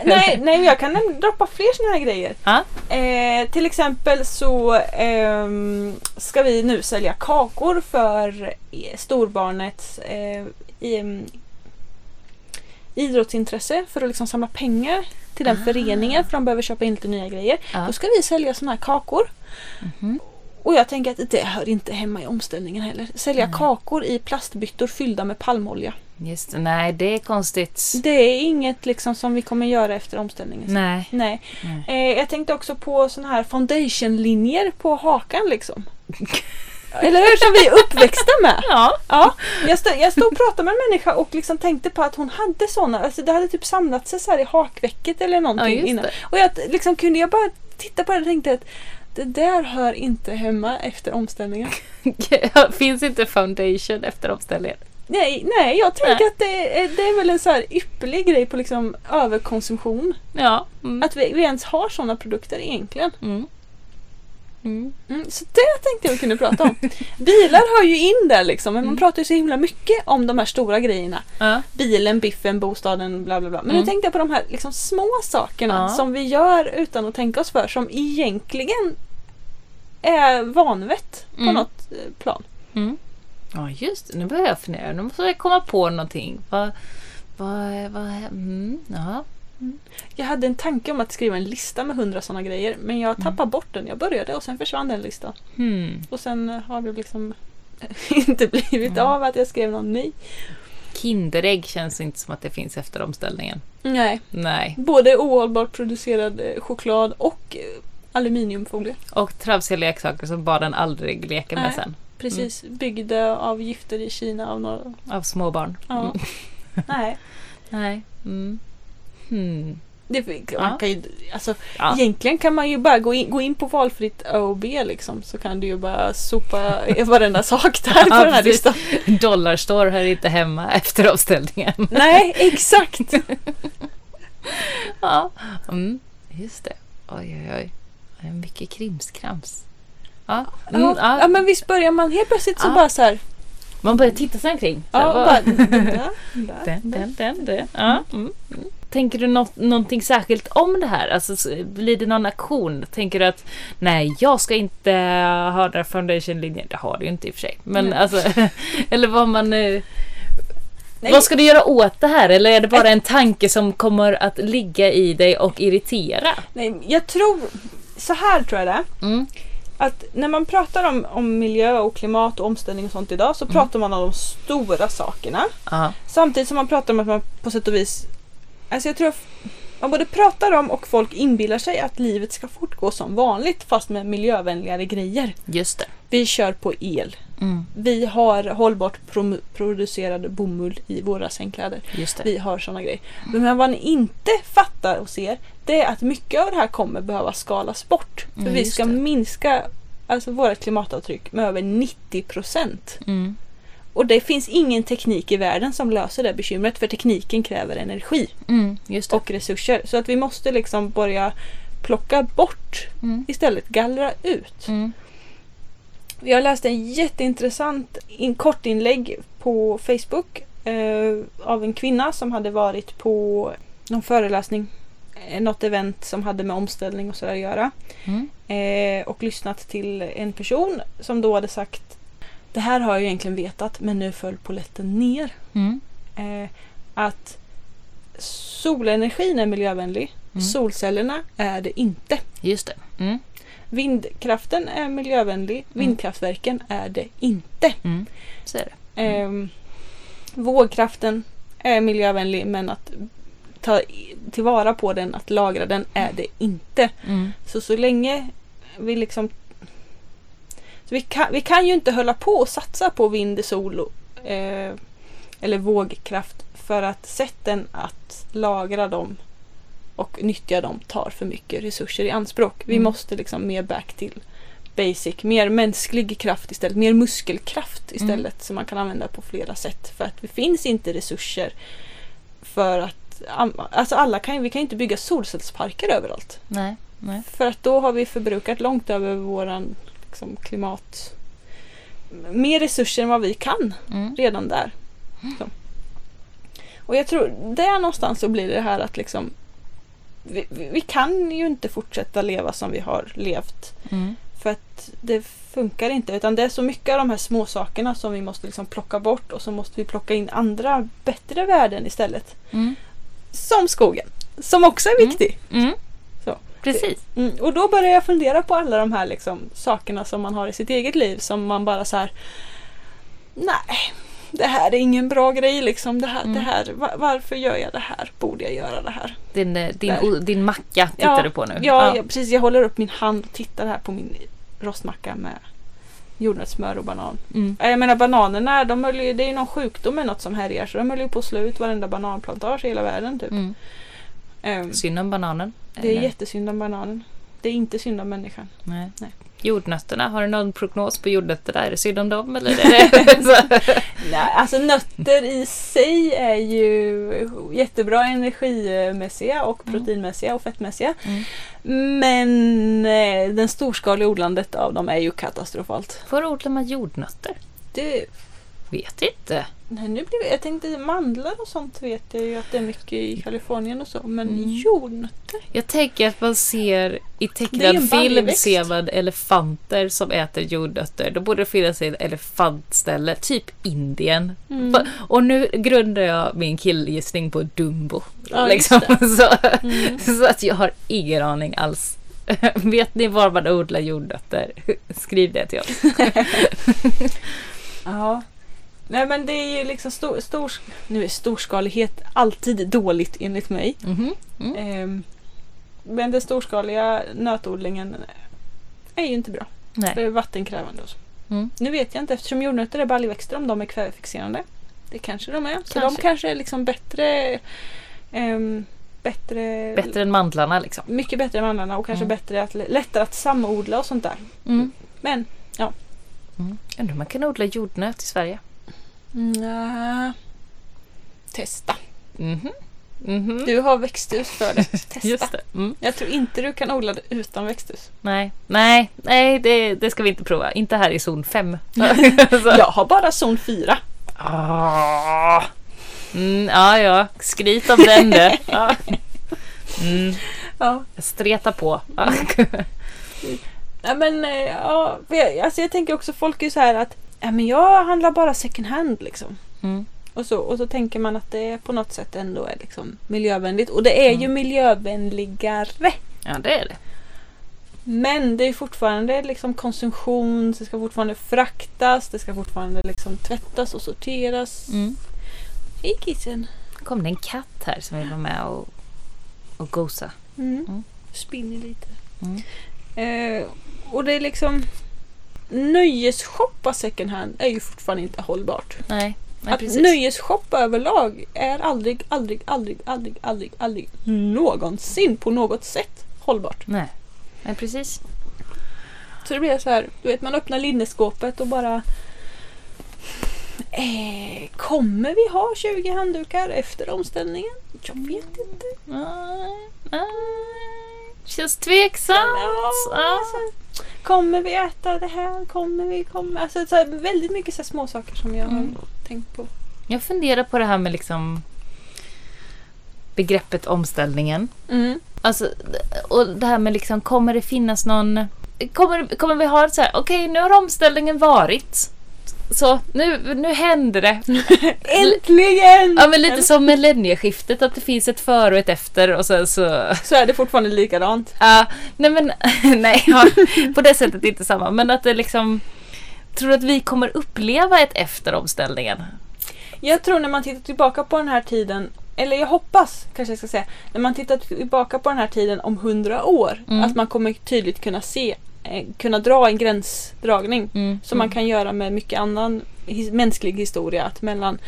nej, nej, jag kan droppa fler såna här grejer. Ja. Eh, till exempel så ehm, ska vi nu sälja kakor för eh, storbarnets eh, i, em, idrottsintresse för att liksom samla pengar till den Ah. föreningen för de behöver köpa in lite nya grejer. Ja. Då ska vi sälja såna här kakor. Mhm. Och jag tänker att det hör inte hemma i omställningen heller. Sälja kakor i plastbyttor fyllda med palmolja. Just. Nej, det är konstigt. Det är inget liksom som vi kommer göra efter omställningen. Nej. Nej. Nej. Eh, jag tänkte också på såna här foundationlinjer på hakan liksom. Eller hur? Som vi är uppväxta med. Ja. Ja, jag, stod, jag stod och pratade med en människa och liksom tänkte på att hon hade såna. Alltså det hade typ samlat sig så här i hakvecket eller Ja, någonting just innan. det. Och jag liksom kunde jag bara titta på det och tänkte att det där hör inte hemma efter omställningen. Finns inte foundation efter omställningen? Nej, nej jag tänker Nej. att det är, det är väl en så här ypperlig grej på liksom överkonsumtion. Ja. Mm. Att vi, vi ens har sådana produkter egentligen. Mm. Mm. Mm, så det tänkte jag vi kunde prata om. Bilar hör ju in där liksom, men man Mm. pratar ju så himla mycket om de här stora grejerna. Ja. Bilen, biffen, bostaden, bla bla bla. Men Mm. nu tänkte jag på de här liksom små sakerna Ja. som vi gör utan att tänka oss för, som egentligen är vanvett på Mm. något eh, plan. Mm. Ja, just det. Nu börjar jag fundera. Nu måste jag komma på någonting. Vad... Vad... vad ja. Jag hade en tanke om att skriva en lista med hundra sådana grejer, men jag Mm. tappade bort den. Jag började och sen försvann den listan. Hmm. Och sen eh, har det liksom inte blivit Mm. av att jag skrev någon ny. Kinderägg känns inte som att det finns efter omställningen. Nej, Nej. både ohållbart producerad eh, choklad och eh, aluminiumfolie. Och travsiga leksaker som barnen aldrig leker med Nej. sen. Precis, byggda av gifter i Kina av några... Av småbarn. Ja. Mm. Nej. Nej. Mm. Det, man Ja. kan ju, alltså, Ja. Egentligen kan man ju bara gå in, gå in på valfritt A och B liksom så kan du ju bara sopa varenda sak där på Ja, den här listan. Dollarstore hör inte hemma efter omställningen. Nej, exakt! Ja. Mm. Just det. Oj, oj, oj. Mycket krimskrams. Ja. Mm, Ja, ja. men visst börjar man helt plötsligt så bara så här. Man börjar titta sig omkring. Så Ja, bara, Den, den, den, den. Ja. Mm. mm. Tänker du något, någonting särskilt om det här? Alltså, blir det någon aktion? Tänker du att nej, jag ska inte ha den foundation-linjen. Det har du ju inte i och för sig. Men Nej. alltså, eller vad man... eh, Nej. Vad ska du göra åt det här? Eller är det bara en tanke som kommer att ligga i dig och irritera? Nej, jag tror, så här tror jag det. Mm. Att när man pratar om, om miljö och klimat och omställning och sånt idag så pratar man om de stora sakerna. Ja. Samtidigt som man pratar om att man på sätt och vis... Alltså jag tror... man både pratar om och folk inbillar sig att livet ska fortgå som vanligt fast med miljövänligare grejer. Just det. Vi kör på el. Mm. Vi har hållbart producerad bomull i våra sängkläder. Vi har sådana grejer. Men vad ni inte fattar och ser det är att mycket av det här kommer behöva skalas bort. För Mm, vi ska det. minska alltså vårt klimatavtryck med över 90 procent. Mm. Och det finns ingen teknik i världen som löser det bekymret för tekniken kräver energi Mm. Och resurser. Så att vi måste liksom börja plocka bort Mm. istället, gallra ut. Mm. Jag läste en jätteintressant in, kortinlägg på Facebook eh, av en kvinna som hade varit på någon föreläsning, eh, något event som hade med omställning och sådär att göra. Mm. Eh, och lyssnat till en person som då hade sagt Det här har jag egentligen vetat men nu föll polletten ner. Mm. Eh, att solenergin är miljövänlig, Mm. solcellerna är det inte. Just det. Mm. Vindkraften är miljövänlig, vindkraftverken är det inte. Mm. Så är det. Ehm, vågkraften är miljövänlig men att ta tillvara på den, att lagra den är det inte. Mm. Så så länge vi liksom så vi, kan, vi kan ju inte hålla på och satsa på vind, sol eh, eller vågkraft för att sätten att lagra dem och nyttja dem tar för mycket resurser i anspråk. Vi Mm. måste liksom mer back till basic, mer mänsklig kraft istället, mer muskelkraft istället som man kan använda på flera sätt. För att det finns inte resurser för att Alltså alla kan vi kan inte bygga solcellsparker överallt. Nej. Nej. För att då har vi förbrukat långt över våran liksom, klimat... Mer resurser än vad vi kan Mm. redan där. Så. Och jag tror där någonstans så blir det här att liksom vi, vi kan ju inte fortsätta leva som vi har levt. Mm. För att det funkar inte. Utan det är så mycket av de här små sakerna som vi måste liksom plocka bort och så måste vi plocka in andra bättre värden istället. Mm. Som skogen. Som också är Mm. viktig. Mm. Så. Precis. Mm, och då börjar jag fundera på alla de här liksom, sakerna som man har i sitt eget liv som man bara så här. Nej, det här är ingen bra grej liksom. Det här, Mm. det här, va- varför gör jag det här? Borde jag göra det här? Din, eh, din, o- din macka tittar du på nu. Ja, Jag, precis. Jag håller upp min hand och tittar här på min rostmacka med jordnötssmör och banan. Mm. Jag menar bananerna, de höll ju, det är ju någon sjukdom eller något som härjar så de höll ju på att slå ut varenda bananplantage i hela världen. Typ. Mm. Ehm, Synd om bananen. det är Eller? jättesynd om bananen. Det är inte synd om människan. Nej. Nej. Jordnötterna, har du någon prognos på jordnötterna? Är det synd om dem eller? Är det? Nej, alltså nötter i sig är ju jättebra energimässiga och proteinmässiga och fettmässiga. Mm. Men eh, den storskaliga odlandet av dem är ju katastrofalt. Var odlar man jordnötter? Det, Vet inte. Nej, nu blir, jag tänkte mandlar och sånt vet jag ju att det är mycket i Kalifornien och så. Men Mm. jordnötter? Jag tänker att man ser i tecknad film ser man elefanter som äter jordnötter. Då borde det finnas ett elefantställe, typ Indien. Mm. Och nu grundar jag min killgissning på Dumbo. Ja, liksom. så, Mm. så att jag har ingen aning alls. Vet ni var man odlar jordnötter? Skriv det till oss. Ja. Nej men det är ju liksom stor, stor, nu är storskalighet alltid dåligt enligt mig. Mhm. Mm. Ehm, men den storskaliga nötodlingen är ju inte bra. Det Nej. är vattenkrävande och så. Mm. Nu vet jag inte eftersom jordnötter är baljväxter om de är kvävefixerande. Det kanske de är. Så de Kanske. kanske är liksom bättre ehm, Bättre, Bättre än mandlarna liksom. Mycket bättre än mandlarna och kanske Mm. bättre att, lättare att samodla och sånt där. Mm. Men Mm. Undrar om man kan odla jordnöt i Sverige? Nja, testa. Mhm. Mhm. Du har växthus för det. Testa. Just det. Mm. Jag tror inte du kan odla det utan växthus. Nej, nej, nej det, det ska vi inte prova. Inte här i zon 5. Jag har bara zon 4. Ah. Mm, ja, ja. Skryt om den du. Ja. Mm, Ja. streta på. Ja. Ja, men eh, ja, för jag, alltså jag tänker också folk är så här att ja, men jag handlar bara second hand liksom. Mm. Och så, och så tänker man att det på något sätt ändå är liksom miljövänligt. Och det är ju Mm. miljövänligare. Ja, det är det. Men det är fortfarande liksom konsumtion, det ska fortfarande fraktas, det ska fortfarande liksom tvättas och sorteras Mm. i kissen. kom det en katt här som vill vara med och, Och gosa. Mm. Mm. Spinner lite. Mm. Eh, och det är liksom... Nöjesshoppa second hand är ju fortfarande inte hållbart. Nej, nej att precis. nöjesshoppa överlag är aldrig, aldrig, aldrig, aldrig, aldrig, aldrig någonsin på något sätt hållbart. Nej. nej, precis. Så det blir så här, du vet man öppnar linneskåpet och bara eh, Kommer vi ha 20 handdukar efter omställningen? Jag vet inte. Nej, nej. Känns tveksamt. Ja, kommer vi äta det här? Kommer vi? Kommer? Alltså, så här, väldigt mycket så här små saker som jag Mm. har tänkt på. Jag funderar på det här med liksom begreppet omställningen. Mm. Alltså, och det här med liksom, kommer det finnas någon... Kommer, kommer vi ha så här, okej nu har omställningen varit. Så nu, nu händer det. Äntligen! Ja men lite som millennieskiftet, att det finns ett före och ett efter och sen så... Så är det fortfarande likadant. Ja, nej men nej, ja, på det sättet inte samma. Men att det liksom... Tror du att vi kommer uppleva ett efter omställningen? Jag tror när man tittar tillbaka på den här tiden, eller jag hoppas kanske jag ska säga, när man tittar tillbaka på den här tiden om hundra år, Mm. att man kommer tydligt kunna se, kunna dra en gränsdragning. Mm. Som man kan göra med mycket annan his- mänsklig historia. Att mellan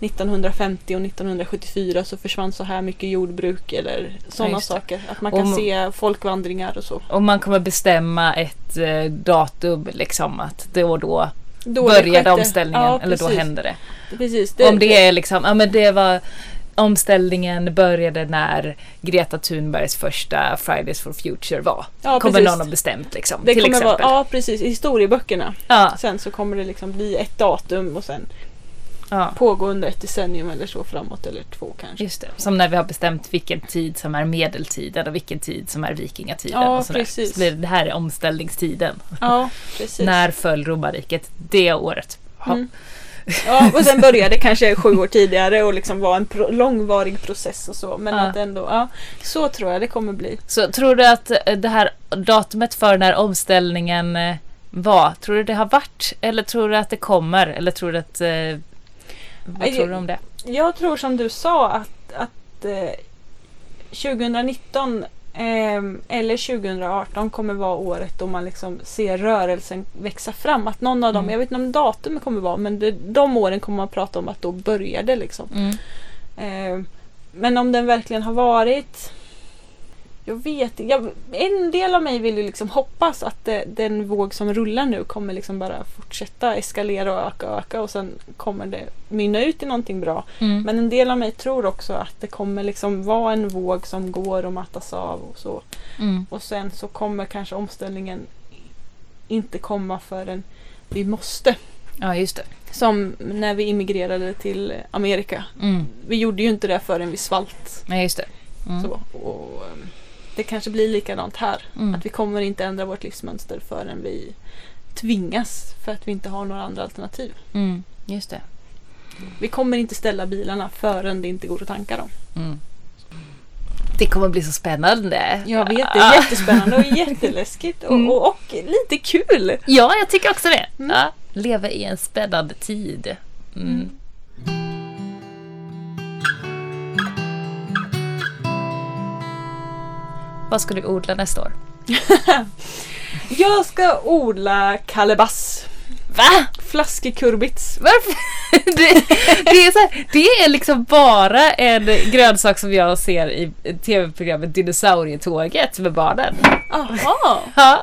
1950 och 1974 så försvann så här mycket jordbruk eller sådana det. saker. Att man Och kan m- se folkvandringar och så. Och man kommer bestämma ett eh, datum liksom att då och då Då det började omställningen Ja, eller då hände det. Precis. Om det är liksom, ja men det var omställningen började när Greta Thunbergs första Fridays for Future var. ja, kommer precis. någon ha bestämt liksom. det till kommer exempel. vara, ja precis, i historieböckerna. ja, Sen så kommer det liksom bli ett datum och sen ja, pågå under ett decennium eller så framåt eller två kanske. just det. Som när vi har bestämt vilken tid som är medeltiden och vilken tid som är vikingatiden. Ja, och sådär. precis. Så det, det här är omställningstiden. Ja, precis. När föll romarriket? Det året. Mm. Ja, och sen började kanske sju år tidigare och liksom var en pro- långvarig process och så. Men Ja. att ändå, ja, så tror jag det kommer bli. Så tror du att eh, det här datumet för när omställningen eh, var, tror du det har varit? Eller tror du att det kommer? Eller tror du att... Eh, vad Nej, tror du om det? Jag tror som du sa att, att eh, 2019 ehm, eller 2018 kommer vara året då man liksom ser rörelsen växa fram. Att någon av dem, Mm. jag vet inte om datumet kommer vara, men det, de åren kommer man prata om att då började liksom. Mm. Eh, men om den verkligen har varit jag vet. Jag, en del av mig vill ju liksom hoppas att det, den våg som rullar nu kommer liksom bara fortsätta eskalera och öka och öka och sen kommer det mynna ut i någonting bra. Mm. Men en del av mig tror också att det kommer liksom vara en våg som går och mattas av och så. Mm. Och sen så kommer kanske omställningen inte komma förrän vi måste. Ja, just det. Som när vi immigrerade till Amerika. Mm. Vi gjorde ju inte det förrän vi svalt. Nej, just det. Mm. Så, och, ehm, det kanske blir likadant här. Mm. Att vi kommer inte ändra vårt livsmönster förrän vi tvingas för att vi inte har några andra alternativ. Mm. Just det. Vi kommer inte ställa bilarna förrän det inte går att tanka dem. Mm. Det kommer bli så spännande. Jag vet, det är jättespännande och jätteläskigt och, Mm. och, och lite kul. Ja, jag tycker också det. Mm. Ja. Leva i en spännande tid. Vad ska du odla nästa år? Jag ska odla kalebass. Va? Flaskekurbits. Varför? Det, det, är så här, det är liksom bara en grönsak som jag ser i tv-programmet Dinosaurietåget med barnen. Aha. Ja.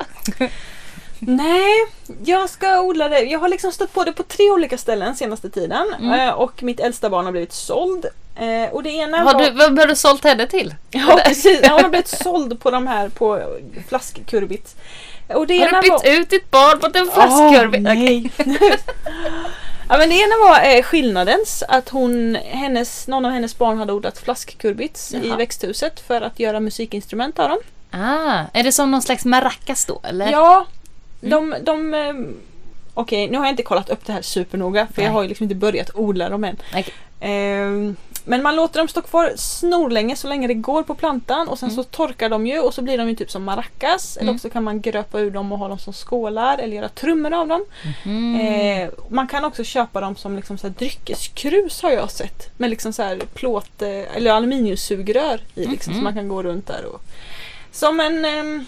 Nej, jag ska odla det. Jag har liksom stött på det på tre olika ställen senaste tiden. Mm. Eh, Och mitt äldsta barn har blivit såld. Eh, Och det ena Har var... du, vad har du sålt henne till? Ja precis, hon har blivit såld på de här på flaskkurbits. Och det Har ena du var... bytt ut ditt barn mot en flaskkurv? Åh, nej. ja, men det ena var eh, skillnadens, att hon, hennes, någon av hennes barn hade odlat flaskkurbits i växthuset för att göra musikinstrument av dem. Ah, är det som någon slags maracas då eller? Ja, de... de ehm, Okej, nu har jag inte kollat upp det här supernoga för jag Nej. har ju liksom inte börjat odla dem än. Ehm, Men man låter dem stå kvar snorlänge så länge det går på plantan och sen så torkar de ju och så blir de ju typ som maracas. Eller Mm. också kan man gröpa ur dem och ha dem som skålar eller göra trummor av dem. Mhm. Eh, man kan också köpa dem som liksom så dryckeskrus har jag sett. Med liksom så här plåt eh, eller aluminiumsugrör i liksom, Mhm. så man kan gå runt där. Och, som en, ehm,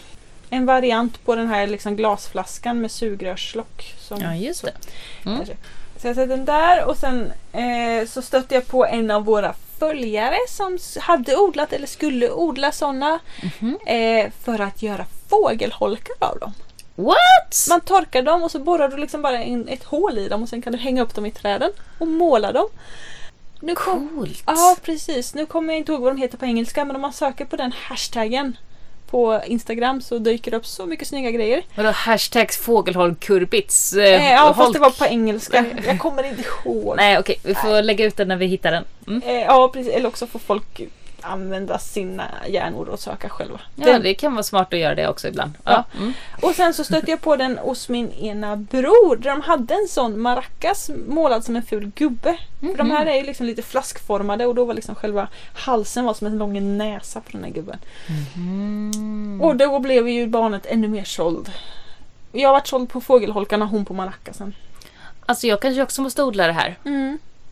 en variant på den här liksom glasflaskan med sugrörslock. Som, Ja, just det. Mm. Så jag sätter den där och sen eh, så stötte jag på en av våra följare som hade odlat eller skulle odla sådana Mhm. eh, för att göra fågelholkar av dem. What? Man torkar dem och så borrar du liksom bara in ett hål i dem och sen kan du hänga upp dem i träden och måla dem. Nu kom, Coolt! ja precis, nu kommer jag inte ihåg vad de heter på engelska men om man söker på den hashtaggen på Instagram så dyker det upp så mycket snygga grejer. Vadå hashtags fågelholkurbits? Eh, Eh, ja fast holk? det var på engelska. Jag kommer inte ihåg. Nej okej, vi får lägga ut den när vi hittar den. Mm. Eh, ja precis, eller också får folk använda sina hjärnor och söka själva. Ja, det kan vara smart att göra det också ibland. Ja. Ja. Mm. Och sen så stötte jag på den hos min ena bror där de hade en sån maracas målad som en ful gubbe. För de här är ju liksom lite flaskformade och då var liksom själva halsen var som en lång näsa på den här gubben. Mm. Och då blev ju barnet ännu mer såld. Jag har varit såld på fågelholkarna, hon på maracasen. Alltså jag kanske också måste odla det här.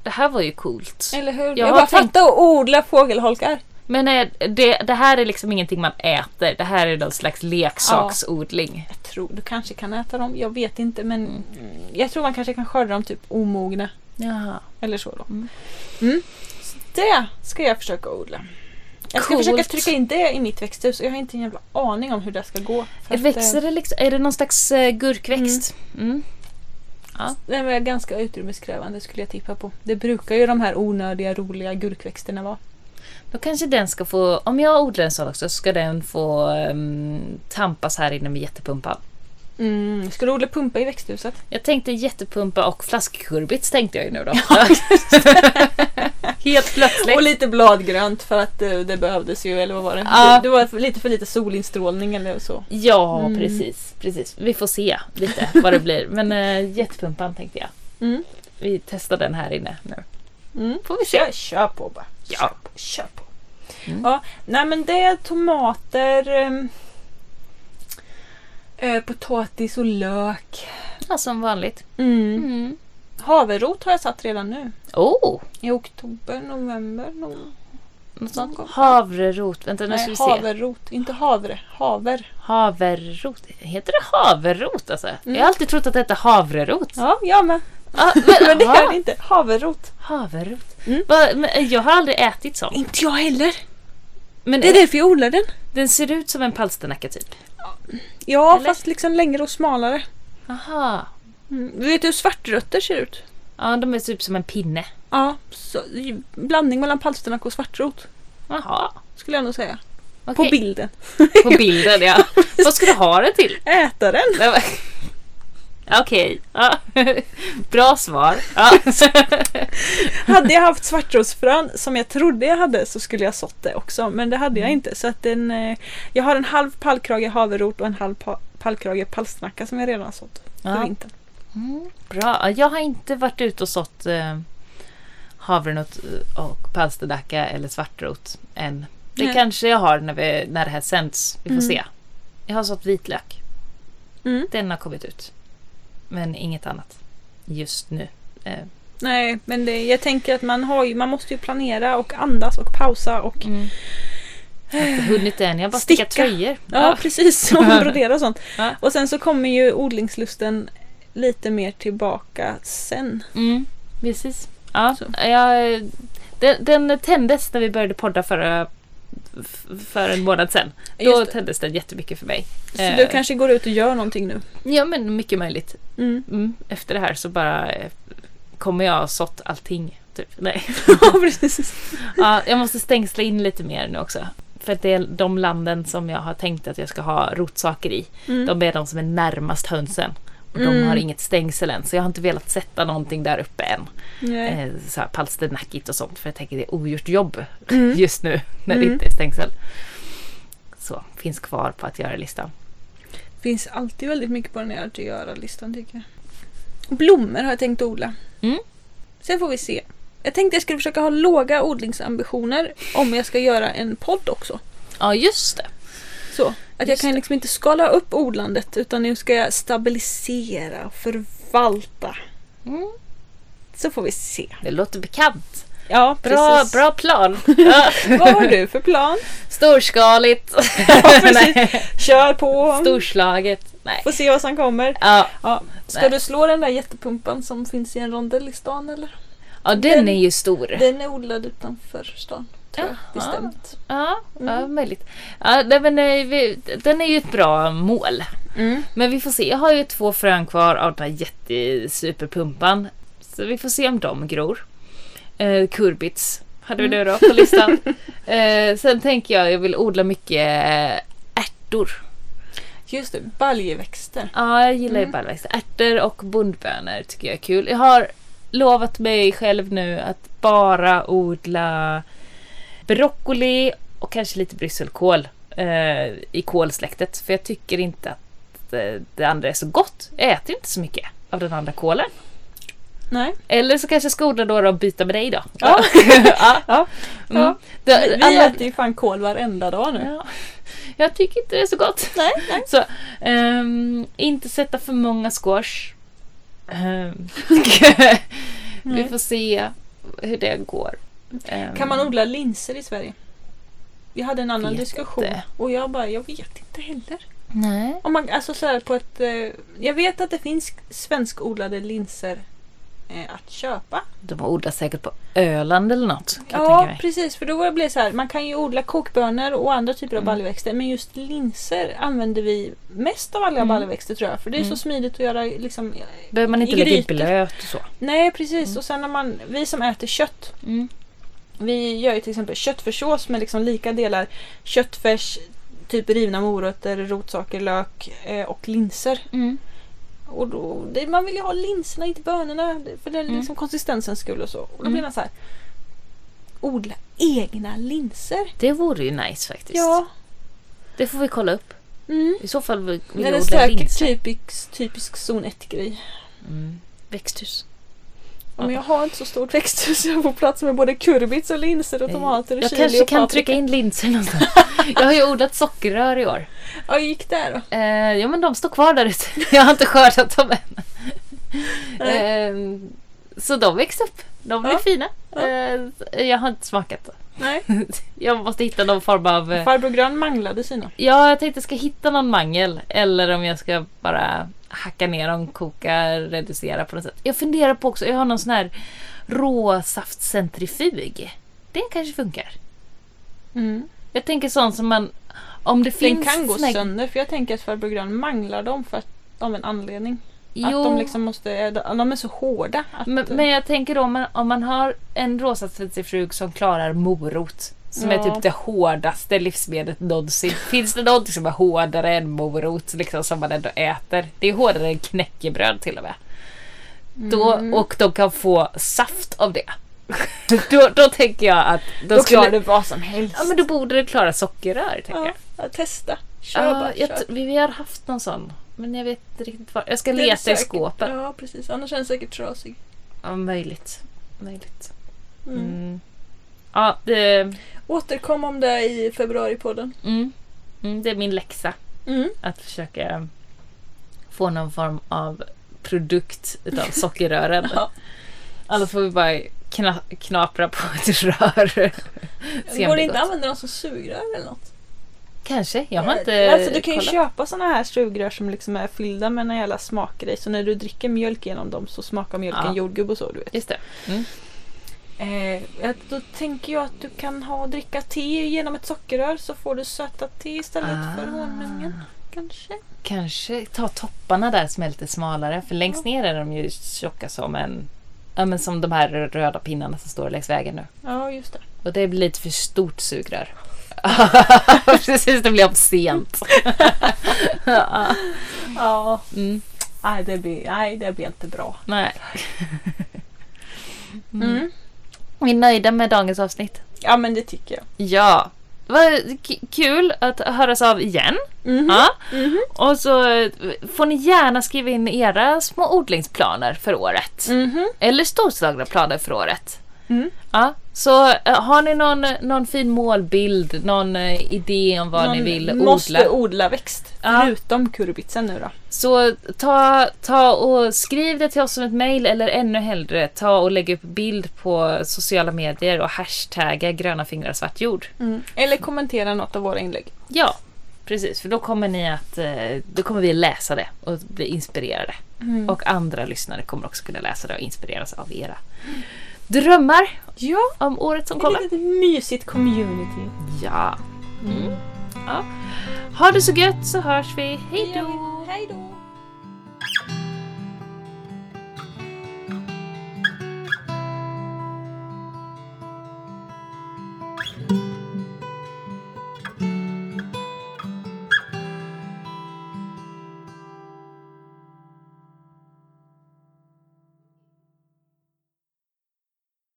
Det här var ju coolt. Eller hur? Jag, Jag bara tänkt- fatta att odla fågelholkar. Men eh, det, det här är liksom ingenting man äter. Det här är någon slags leksaksodling. Jag tror du kanske kan äta dem, jag vet inte men mm, jag tror man kanske kan skörda dem typ omogna. Jaha. Eller så då. Mm. Mm. Så det ska jag försöka odla. Jag ska Coolt. försöka trycka in det i mitt växthus och jag har inte en jävla aning om hur det ska gå. Att, Växer det liksom, är det någon slags eh, gurkväxt? Mm. Eh, Den är ganska utrymmeskrävande skulle jag tippa på. Det brukar ju de här onödiga roliga gurkväxterna vara. Då kanske den ska få, om jag odlar en sån också, så ska den få um, tampas här inne med jättepumpan. Mm. Ska du odla pumpa i växthuset? Jag tänkte jättepumpa och flaskkurbits tänkte jag ju nu då. Helt plötsligt. Och lite bladgrönt för att eh, det behövdes ju, eller vad var det? Ja. Det, var lite för lite solinstrålning eller så. Ja, Mm. precis, precis. Vi får se lite vad det blir. Men uh, jättepumpan tänkte jag. Mm. Vi testar den här inne nu. Mm. Får vi se. Kör, kör på bara. Ja. Kör på. Kör på. Mm. Ja, nej men det är tomater, ehm, eh, potatis och lök. Ja, som vanligt. Mm. Mm. Haverrot har jag satt redan nu. Oh, I oktober, november. No något sånt. Havrerot. Vänta, nu ska nej, vi se. haverrot. Inte havre. Haver. Haverrot. Heter det haverrot alltså? Mm. Jag har alltid trott att det hette havrerot. Ja, jag med. Ah, Men det aha. gör det inte. Haverrot. Haverrot. Mm. Va, men jag har aldrig ätit sånt. Inte jag heller. Men Det är därför jag odlar den. den ser ut som en palsternacka typ. Ja, Eller? fast liksom längre och smalare. Aha. Mm. Du vet hur svartrötter ser ut? Ja, de är typ som en pinne. Ja, så, blandning mellan palsternacka och svartrot. Jaha. Skulle jag nog säga. Okej. På bilden. På bilden ja. Vad ska du ha det till? Äta den. Okej. Ja. Bra svar. Hade jag haft svartrotsfrön som jag trodde jag hade så skulle jag sått det också. Men det hade jag inte. Så att den, eh, jag har en halv pallkrage haverrot och en halv pa- pallkrage palsternacka som jag redan har sått för Ja. vintern. Mm, bra. Jag har inte varit ute och sått eh, havrenot och palsternacka eller svartrot än. Det Nej. kanske jag har när, vi, när det här sänds. Vi får Mm. se. Jag har sått vitlök. Mm. Den har kommit ut. Men inget annat just nu. Eh, Nej, men det, jag tänker att man, har ju, man måste ju planera och andas och pausa och mm. Jag har inte hunnit än. Jag bara Sticka. tröjor. ja, precis, och brodera och sånt. Ja. Och sen så kommer ju odlingslusten lite mer tillbaka sen. Mm, precis. Ja, jag, den, den tändes när vi började podda förra, för en månad sedan. Då tändes den jättemycket för mig. Så Eh, du kanske går ut och gör någonting nu? Ja, men mycket möjligt. Mm. Mm, efter det här så bara eh, kommer jag ha sått allting. Typ. Nej. Ja, precis. ja, jag måste stängsla in lite mer nu också. För att det är de landen som jag har tänkt att jag ska ha rotsaker i. Mm. De är de som är närmast hönsen. Och de Mm. har inget stängsel än. Så jag har inte velat sätta någonting där uppe än. Eh, så här palsternackigt och sånt för jag tänker det är ogjort jobb Mm. just nu när det Mm. inte är stängsel. Så, finns kvar på att göra-listan. finns alltid väldigt mycket på den här att göra-listan tycker jag. Blommor har jag tänkt odla. Mm. Sen får vi se. Jag tänkte jag skulle försöka ha låga odlingsambitioner om jag ska göra en podd också. Ja, just det. Så, att jag kan liksom inte skala upp odlandet utan nu ska jag stabilisera och förvalta. Mm. Så får vi se. Det låter bekant. Ja, Bra, precis. bra plan. Ja. Vad har du för plan? Storskaligt. Ja, precis. Kör på! Storslaget. Nej. Får se vad som kommer. Ja. Ja. Ska Nej. du slå den där jättepumpan som finns i en rondell i stan eller? ja, den Den- är ju stor. Den är odlad utanför stan. Jaha. bestämt. Ja, ja Mm. möjligt. Ja, nej, men, eh, vi, den är ju ett bra mål. Mm. Men vi får se. Jag har ju två frön kvar av den här jättesuperpumpan. Så vi får se om de gror. Eh, kurbits hade vi det då på listan. eh, sen tänker jag jag vill odla mycket eh, ärtor. Just det, baljväxter. Ja, jag gillar ju Mm. baljväxter. Ärtor och bondbönor tycker jag är kul. Jag har lovat mig själv nu att bara odla broccoli och kanske lite brysselkål eh, i kålsläktet. För jag tycker inte att eh, det andra är så gott. Jag äter inte så mycket av den andra kålen. Nej. Eller så kanske jag ska odla några och byta med dig då. Ja. ja. Ja. Mm. Vi, vi alla- äter ju fan kål varenda dag nu. Ja. Jag tycker inte det är så gott. Nej, nej. Så, ehm, inte sätta för många squash. Ehm, vi får se hur det går. Ehm, Kan man odla linser i Sverige? Vi hade en annan Vet diskussion inte. och jag bara, jag vet inte heller. Nej. Om man, alltså så på ett, eh, jag vet att det finns svenskodlade linser eh, att köpa. De odlar säkert på Öland eller något. Ja, precis. För då blir det så här, man kan ju odla kokbönor och andra typer av Mm. baljväxter. Men just linser använder vi mest av alla Mm. baljväxter tror jag. För det är Mm. så smidigt att göra liksom, Behöver man inte lägga i blöt och så. Nej, precis. Mm. Och sen när man, vi som äter kött. Mm. Vi gör ju till exempel köttfärssås med liksom lika delar köttfärs, typ rivna morötter, rotsaker, lök eh, och linser. Mm. Och då, det, man vill ju ha linserna, inte bönorna. det- För det är Mm. liksom konsistensens skull och så. Och då Mm. blir man så här. Odla egna linser. Det vore ju nice faktiskt. Ja. Det får vi kolla upp. Mm. I så fall vill vill Det jag är odla säkert linser. typisk, typisk zon 1-grej. Mm. Växthus. Men jag har inte så stort växthus. Jag får plats med både kurbits och linser och tomater och Jag chili kanske och kan trycka in linser någonstans. jag har ju odlat sockerrör i år. Ja, gick det då? Eh, ja men de står kvar där ute. Jag har inte skördat dem än. Eh, så de växte upp. De blev Ja. fina. Ja. Eh, jag har inte smakat. Nej. Jag måste hitta någon form av... eh, Farbror Grön manglade sina. Ja, jag tänkte jag ska hitta någon mangel. Eller om jag ska bara hacka ner dem, koka, reducera på något sätt. Jag funderar på också, jag har någon sån här råsaftcentrifug. Det kanske funkar. Mm. Jag tänker sånt som man... Om det Den finns... kan gå sån här- sönder för jag tänker att farbror Grön manglar dem för att, av en anledning. Jo, Att de liksom måste, de är så hårda. Att, men, men jag tänker då om man, om man har en råsaftcentrifug som klarar morot. Som är Ja. typ det hårdaste livsmedlet någonsin. Finns det någonting som är hårdare än morot liksom, som man ändå äter? Det är hårdare än knäckebröd till och med. Då, Mm. och de kan få saft av det. då, då tänker jag att de då skulle, klarar det vad som helst. Ja men då borde det klara sockerrör tänker ja, jag. ja, testa. Kör Ja, bara. jag kör. vi, vi har haft någon sån. Men jag vet inte riktigt var. Jag ska är leta i säkert- skåpen. Ja precis, annars är den säkert trasig. Ja, möjligt. Möjligt. Mm. Mm. Ja, det, Återkom om det i februaripodden. mm, mm, det är min läxa. Mm. Att försöka få någon form av produkt utav sockerrören. Ja. Annars får vi bara kna, knapra på ett rör. Går det inte att använda dem som sugrör eller något? Kanske. Jag har inte alltså, du kan ju kollat. köpa såna här sugrör som liksom är fyllda med en jävla smakgrej. Så när du dricker mjölk genom dem så smakar mjölken Ja. jordgubb och så du vet. Just det. Mm. Eh, ja, då tänker jag att du kan ha dricka te genom ett sockerrör så får du söta te istället för Ah. honungen. Kanske. Kanske ta topparna där som är lite smalare. För längst ner är de ju tjocka som en... Ja men som de här röda pinnarna som står längs vägen nu. Ja, just det. Och det blir lite för stort sugrör. Precis, det blir obscent. Ja. Ja. mm, Nej, det blir, nej, det blir inte bra. nej. Mm. Vi är nöjda med dagens avsnitt. Ja, men det tycker jag. Ja. Vad kul att höras av igen. Mhm. Ja. Mhm. Och så eh, får ni gärna skriva in era små odlingsplaner för året. Mhm. Eller storslagna planer för året. Mm. Ja, så eh, har ni någon, någon fin målbild, någon eh, idé om vad Någon ni vill måste odla? odla växt. Ja. Förutom kurbitsen nu då. Så ta, ta och skriv det till oss som ett mail eller ännu hellre ta och lägg upp bild på sociala medier och hashtagga gröna fingrar svart jord. Eller kommentera något av våra inlägg. Ja, precis. För då kommer ni att, eh, då kommer vi läsa det och bli inspirerade. Och andra lyssnare kommer också kunna läsa det och inspireras av era drömmar Ja, om året som ett kommer. litet mysigt community. Ja. Mm. ja. Ha det så gött så hörs vi. Hej då! Hej då!